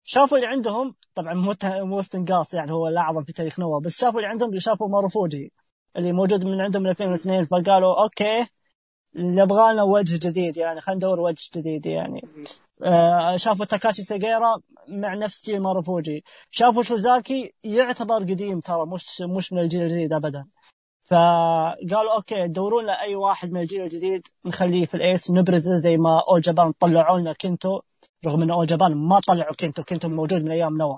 شافوا اللي عندهم طبعا مو مو استنقاص يعني هو الاعظم في تاريخ نوا بس شافوا اللي عندهم شافوا ماروفوجي اللي موجود من عندهم من 2002 فقالوا okay نبغى لنا وجه جديد يعني خلينا ندور وجه جديد يعني. آه شافوا تاكاشي سيجيرا مع نفس جيل ماروفوجي شافوا شوزاكي يعتبر قديم ترى مش مش من الجيل الجديد ابدا. فقالوا okay دوروا لنا أي واحد من الجيل الجديد نخليه في ال ace نبرزه زي ما All Japan طلعوا لنا كنتو رغم إن All Japan ما طلعوا كنتو كنتو موجود من أيام نوا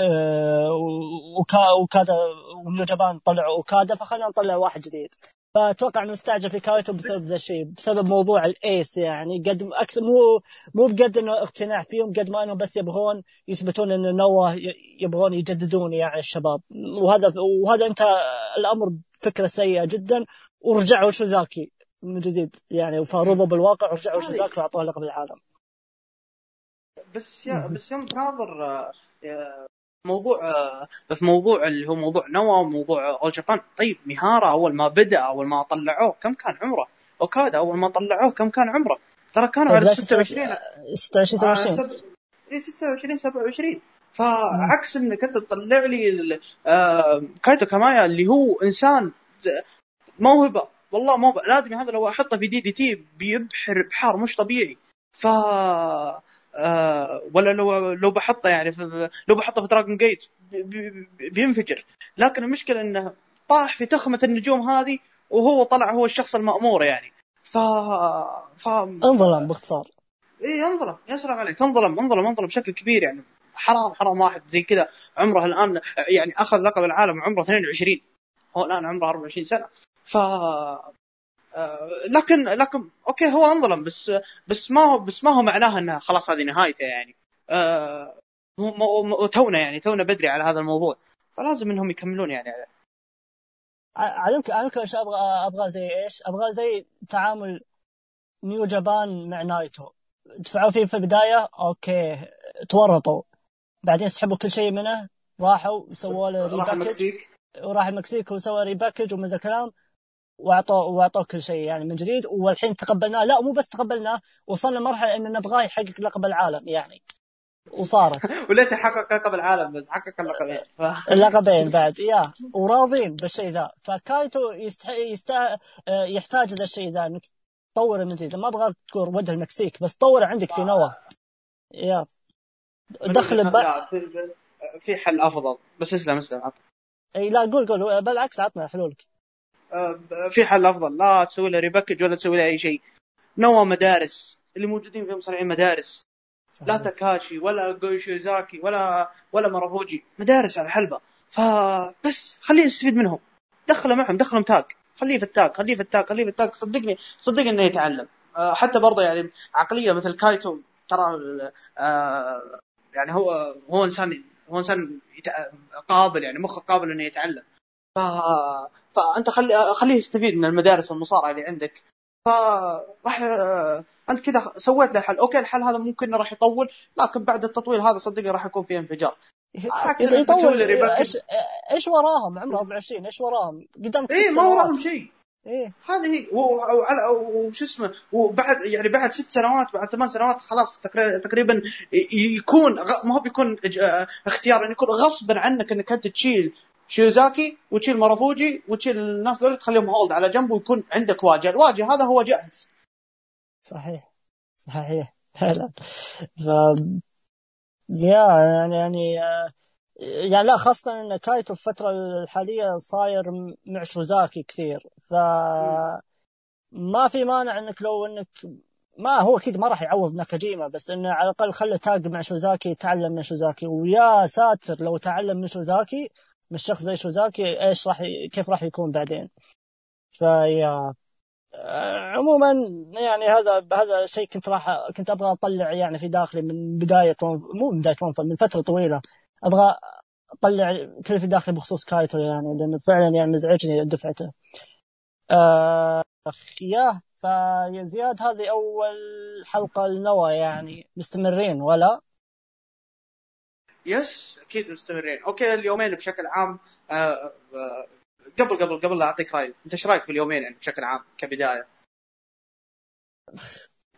أه أوكا أوكادا و New Japan طلعوا اوكادا فخلينا نطلع واحد جديد. فأتوقع إنه استعجل في كايتو بسبب ذا الشيء بسبب موضوع ال ace يعني. قد أكثر مو مو بقد إنه اقتناع فيهم قد ما إنهم بس يبغون يثبتون إن نوا يبغون يجددون يعني الشباب. وهذا وهذا أنت الأمر فكرة سيئة جدا. ورجعوا شوزاكي من جديد يعني فرضوا بالواقع ورجعوا شوزاكي وأعطوه لقب العالم. بس يا بس يوم تناظر آه، موضوع آه، في موضوع اللي هو موضوع نوا وموضوع All Japan طيب ميهارا أول ما بدأ أول ما طلعوه كم كان عمره؟ أوكادا أول ما طلعوه كم كان عمره؟ ترى كانوا على 26 26 27 اي 26 27 فعكس إنك أنت تطلع لي آه كايتو كيوميا اللي هو إنسان موهبة. والله موهبة. الادمي هذا لو أحطه في DDT بيبحر بحار مش طبيعي. ف آه ولا لو لو بحطه يعني في لو بحطه في دراجون جيت بينفجر. لكن المشكلة إنه طاح في تخمة النجوم هذه وهو طلع هو الشخص المأمور يعني. ف ف انظلم باختصار. اي انظلم. يا سلام عليك. انظلم انظلم انظلم بشكل كبير يعني. حرام حرام واحد زي كذا عمره الآن يعني أخذ لقب العالم عمره 22 هو الآن عمره 24 سنة. ف لكن لكن okay هو أنظلم بس بس ما هو بس ما هو معناها إنه خلاص هذه نهايته يعني. آه تونا يعني تونا بدري على هذا الموضوع. فلازم إنهم يكملون يعني. عليه علمك علمك إيش أبغى أبغى زي إيش؟ أبغى زي تعامل New Japan مع نايتو. دفعوا فيه في البداية okay تورطوا. بعدين سحبوا كل شيء منه راحوا سووا له repackage وراح المكسيك وسوى repackage ومن ذا الكلام. واعطوه وأعطوه كل شيء يعني من جديد. والحين تقبلناه. لا مو بس تقبلناه وصلنا لمرحلة إن نبغاه يحقق لقب العالم يعني. وصارت. <laughs> وليته حقق لقب العالم بس حقق اللقبين. ف... اللقبين بعد يا. وراضين بالشيء ذا. فكايتو يستح... يست... يحتاج ذا الشيء ذا إنك تطوره من جديد. ما أبغى تكون وجه المكسيك بس طوره عندك في نوا يا. دخل في حل أفضل. بس اسلم اسلم إي لا قول قول. بالعكس عطنا حلولك. في حل أفضل. لا تسوي له repackage ولا تسوي له أي شيء. نوا مدارس. اللي موجودين فيهم مصنعين مدارس. لا تاكاشي ولا جو شيوزاكي ولا ولا مرافوجي مدارس على حلبه فبس خليه يستفيد منهم. دخله معهم دخلهم tag خليه في ال tag خليه في ال tag خليه في ال tag صدقني صدقني إنه يتعلم. آه، حتى برضه يعني عقلية مثل كايتو ترى آه، يعني هو هو إنسان هو إنسان قابل يعني مخه قابل إنه يتعلم. ف... فانت خلي خليه يستفيد من المدارس المصارعه اللي عندك. فراح انت كذا سويت له حل okay الحل هذا ممكن راح يطول لكن بعد التطويل هذا صدقني راح يكون فيه انفجار. يطول. إيش إيش وراهم؟ عمره 24 إيش وراهم؟ قدام اي ما وراهم شيء. إيه. هذه هي. وش اسمه؟ وبعد يعني بعد ست سنوات بعد ثمان سنوات خلاص تقريبا يكون ما هو بيكون اختيار إنه يكون غصبا عنك إنك أنت تشيل شيوزاكي وتشيل مارافوجي وتشيل الناس ذول تخليهم hold على جنب ويكون عندك واجهة، الواجهه هذا هو جاهز. صحيح. صحيح. <laughs> فعلا ف يا يعني يعني يعني لا خاصة إن كايتو في الفترة الحالية صاير مع شوزاكي كثير. ف ما في مانع إنك لو إنك ما هو أكيد ما راح يعوض ناكاجيما بس إنه على الأقل خله tag مع شوزاكي يتعلم من شوزاكي. ويا ساتر لو تعلم من شوزاكي من شخص زي شوزاكي إيش راح. كيف راح يكون بعدين فيا عموما يعني هذا هذا شيء كنت راح كنت أبغى أطلع يعني في داخلي من بداية مو من بداية من فترة طويلة أبغى أطلع كل في داخلي بخصوص كايتو يعني لأنه فعلا يعني مزعجني دفعته. آه ياه فيا زياد هذه أول حلقة لنوى يعني مستمرين ولا؟ yes أكيد مستمرين. okay اليومين بشكل عام آه آه قبل قبل قبل لا أعطيك رايي أنت إيش رأيك في اليومين يعني بشكل عام كبداية؟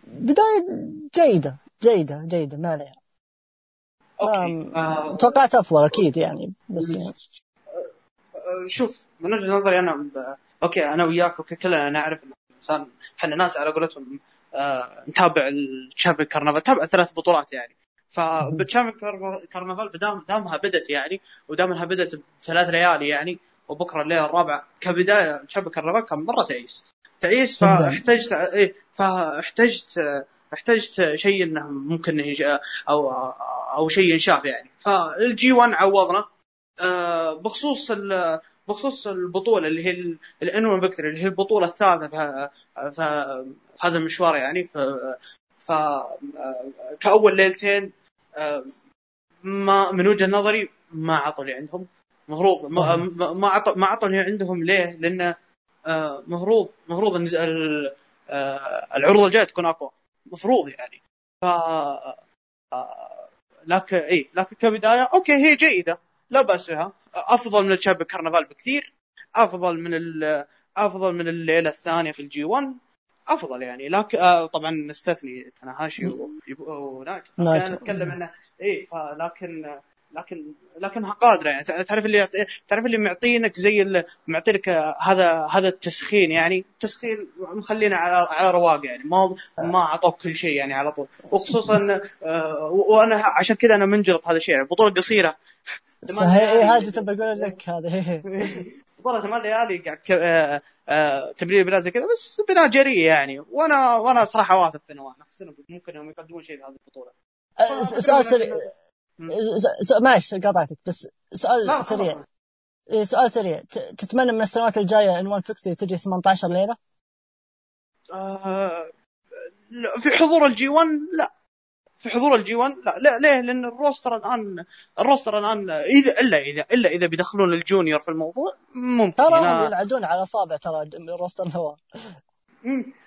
بداية جيدة جيدة جيدة ما عليها. okay آه توقعت أفضل أكيد يعني بس يعني. آه، شوف من وجهة نظري أنا ب... okay أنا وياك okay كلنا نعرف انه إحنا ناس على قولتهم آه نتابع ال Champion Carnival نتابع ثلاث بطولات يعني. فب Champion Carnival دام دامها بدت يعني ودام انها بدت بثلاث ليالي يعني وبكرة الليلة الرابعه كبداية شبكه الرباط كان مرة تعيس. تعيس فاحتجت إيه فاحتجت احتجت شيء إنه ممكن أو أو شيء ينشاف يعني. فال G1 عوضنا. آه، بخصوص بخصوص البطولة اللي هي ال N-1 Victory اللي هي البطولة الثالثة في, في هذا المشوار يعني. ف, ف كأول ليلتين آه، ما من وجهة نظري ما عطوا اللي عندهم. مفروض ما ما عطوا ما عطوا عندهم ليه؟ لأن آه، مفروض مفروض إن آه، العروض الجاية تكون أقوى. مفروض يعني. ف آه، لكن إي لكن كبداية okay هي جيدة. لا بأس بها. أفضل من ال Champion Carnival بكثير. أفضل من أفضل من الليلة الثانية في ال G1 أفضل يعني. لكن طبعا نستثني تناهاشي وناك نتكلم عنه. اي فلكن لكن لكنها قادرة يعني. تعرف اللي تعرف اللي معطينك زي اللي معطينك هذا هذا التسخين يعني. تسخين مخلينا على على رواق يعني. ما ما أعطوك كل شيء يعني على طول. وخصوصا آه، وأنا عشان كذا أنا منجلط هذا الشيء يعني. بطوله قصيرة. صحيح. اي هذا بقول لك هذا. <laughs> بطولة ثمان ليالي قاعد آه، آه، تمرين بناء زي كذا بس بناء جريء يعني. وأنا وأنا صراحة واثق في نواة. احس ممكن انهم يقدمون شيء في هذه البطولة. سؤال سريع. معلش قاطعتك بس سؤال سريع. إيه، سؤال سريع. تتمنى من السنوات الجاية N-1 Victory تجي 18 ليله؟ آه في حضور ال G1 لا. في حضور ال G1 لا لا ليه؟ لأن ال roster الان ال roster الآن اذا إلا اذا إلا إذا بيدخلون ال junior في الموضوع ممكن. ترى هم ينعدون على اصابع ترى ال roster الهواء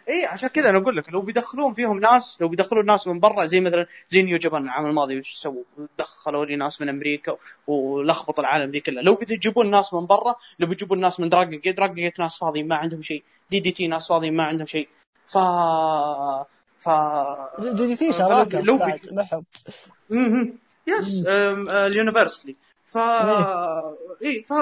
اي عشان كذا أنا أقول لك لو بيدخلون فيهم ناس لو بيدخلون ناس من برا زي مثلا زي نيو جابان العام الماضي وش سووا؟ دخلوا لي ناس من أمريكا ولخبط العالم ذي كلها، لو بيجيبون ناس من برا لو بيجيبون ناس من دراجون جيت دراجون جيت ناس فاضيين ما عندهم شيء، دي دي تي ناس فاضيين ما عندهم شيء، ف ف دي دي تي شراكه لو بي... محب يس اليونيفرسلي. ف إي ف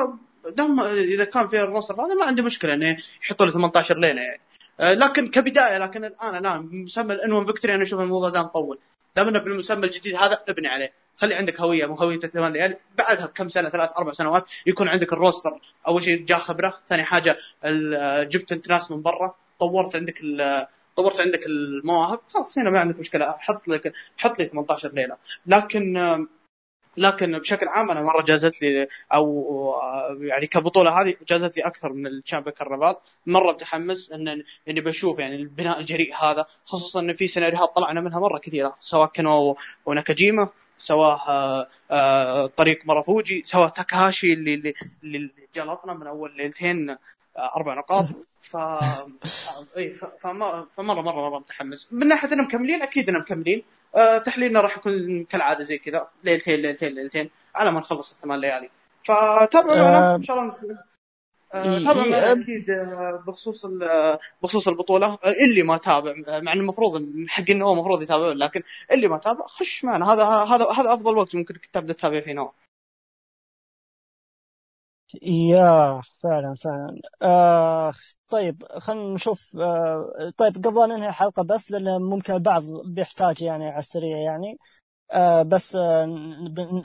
دام إذا كان في ال roster هذا ما عندي مشكلة إنه يحطوا لي 18 ليلة. يعني آه، لكن كبداية لكن الآن الآن مسمى ال N-1 Victory أنا أشوف الموضوع ده مطول دام إنه بالمسمى الجديد هذا ابني عليه. خلي عندك هوية مو هوية الثمان ليالي. بعدها بكم سنة ثلاث أربع سنوات يكون عندك ال roster أول شيء جاء خبرة ثاني حاجة جبت انت ناس من برا. طورت عندك طورت عندك المواهب خلاص هنا ما عندك مشكلة حط لك حط لي 18 ليلة. لكن لكن بشكل عام أنا مرة جازت لي أو يعني كبطولة هذه جازت لي أكثر من الشامبيون كرنفال مرة متحمس إن إني بشوف يعني البناء الجريء هذا خصوصا إن في سيناريوهات طلعنا منها مرة كثيرة سواء كانوا وناكاجيما سواء آه، طريق مرافوجي سواء تاكاشي اللي اللي, جلطنا من أول ليلتين أربع نقاط. <laughs> ف اي فمره مره مرة متحمس. من ناحية إنهم مكملين أكيد إنهم مكملين آه تحليلنا راح يكون كالعادة زي كذا. ليلتين ليلتين ليلتين. على ما نخلص الثمان ليالي. فتابعونا آه إن شاء الله. آه تابعوا أكيد آه، بخصوص بخصوص البطولة. اللي ما تابع مع انه المفروض حق إنه هو المفروض يتابعون لكن اللي ما تابع خش معنا. هذا هذا هذا أفضل وقت ممكن تبدأ تتابع فيه نوع. يا فعلا فعلا. آه طيب خلينا نشوف آه طيب قبل ننهي الحلقة بس لأن ممكن البعض بيحتاج يعني على السريع يعني. آه بس آه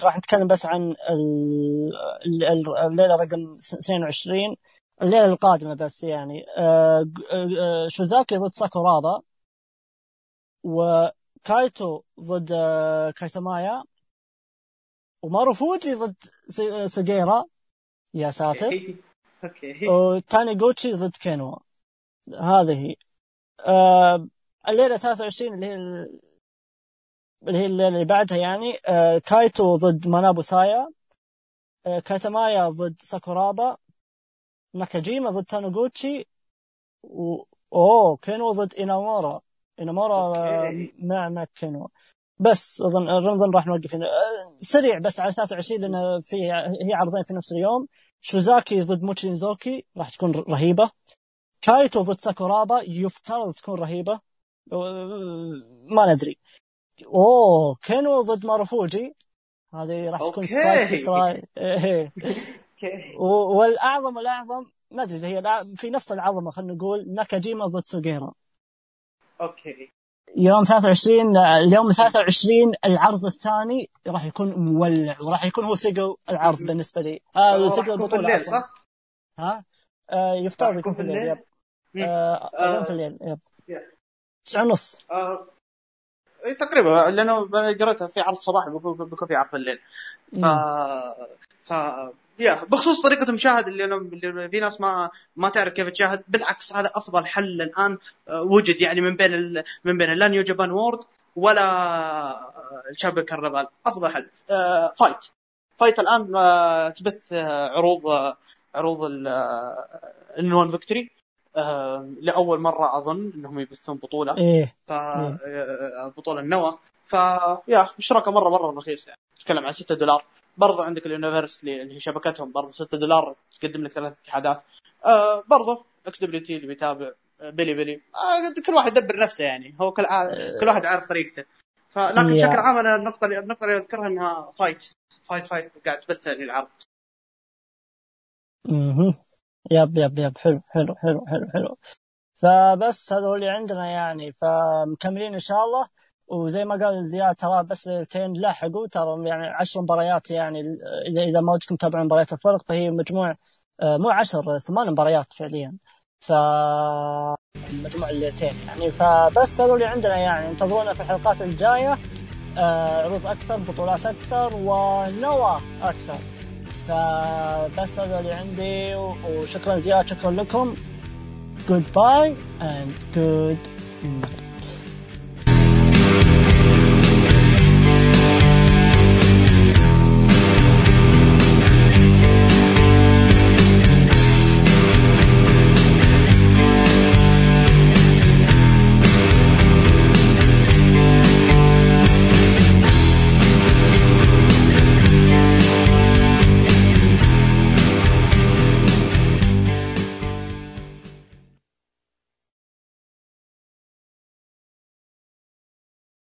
راح نتكلم بس عن ال- ال- ال- الليلة رقم 22 الليلة القادمة بس يعني. آه آه شوزاكي ضد ساكورابا وكايتو ضد آه كايتامايا وماروفوجي ضد س- سوجيرا يا ساتر؟ okay وتانيغوتشي ضد كينوا هذه آه الليلة 23 اللي هي ال- اللي هي الليلة اللي بعدها يعني آه كايتو ضد مانابو سايا آه كايتامايا ضد ساكورابا ناكاجيما ضد تانوغوتشي و... أوه كينو ضد إنامورا. إنامورا آه،. مع مع كينو. بس أظن اظن راح نوقف هنا. آه، سريع بس على 23 لأن في هي عرضين في نفس اليوم. شوزاكي ضد موتشينزوكي راح تكون رهيبه كايتو ضد ساكورابا يفترض تكون رهيبه ما ندري اوه كينو ضد ماروفوجي هذه راح تكون. strike والاعظم الاعظم ما ادري هي في نفس العظمة خلينا نقول ناكاجيما ضد سوغيرا okay يوم 23 اليوم 23 العرض الثاني راح يكون مولع وراح يكون هو ثقل العرض بالنسبة لي آه ثقل البطوله. صح؟ ها آه يفترض يكون في الليل yep. آه أظن في آه. الليل yep yep. تسعة ونص آه. إيه تقريبا لأنه قريتها في عرض صباحي بيكون في عرض الليل ف ف yeah بخصوص طريقة المشاهد اللي. اللي في ناس ما ما تعرف كيف تشاهد بالعكس هذا أفضل حل الآن آه، وجد يعني من بين ال... من بين لا New Japan World ولا آه، ال Champion Carnival أفضل حل آه، FITE. FITE الآن آه، تبث عروض آه، عروض ال N-1 Victory. لأول مرة أظن إنهم يبثون بطولة. إيه. ف آه، بطولة النوا ف yeah اشتراكه مرة مرة رخيص يعني. تتكلم عن 6 دولار. برضو عندك اليونيفرسلي اللي هي شبكتهم برضو 6 دولار تقدم لك ثلاث اتحادات. آه برضو XWT اللي بيتابع آه، Bilibili. آه كل واحد يدبر نفسه يعني. هو كل ع- كل واحد عارف طريقته. فلكن. بشكل عام أنا النقطة اللي النقطة اللي أذكرها إنها FITE FITE FITE قاعد تبث للعرض مهم. yep yep yep. حلو حلو حلو حلو حلو. فبس هذا هو اللي عندنا يعني. فمكملين إن شاء الله. وزي ما قال زياد ترى بس ليلتين لاحقوا ترى يعني عشر مباريات يعني اذا إذا ما ودكم تتابعون مباريات الفرق فهي مجموع آه، مو عشر ثمان مباريات فعليا. ف مجموع الليلتين يعني. فبس هذا اللي عندنا يعني. انتظرونا في الحلقات الجاية. آه، عروض أكثر بطولات أكثر ونوى أكثر. فبس هذا اللي عندي وشكرا زياد شكرا لكم. Goodbye and good night.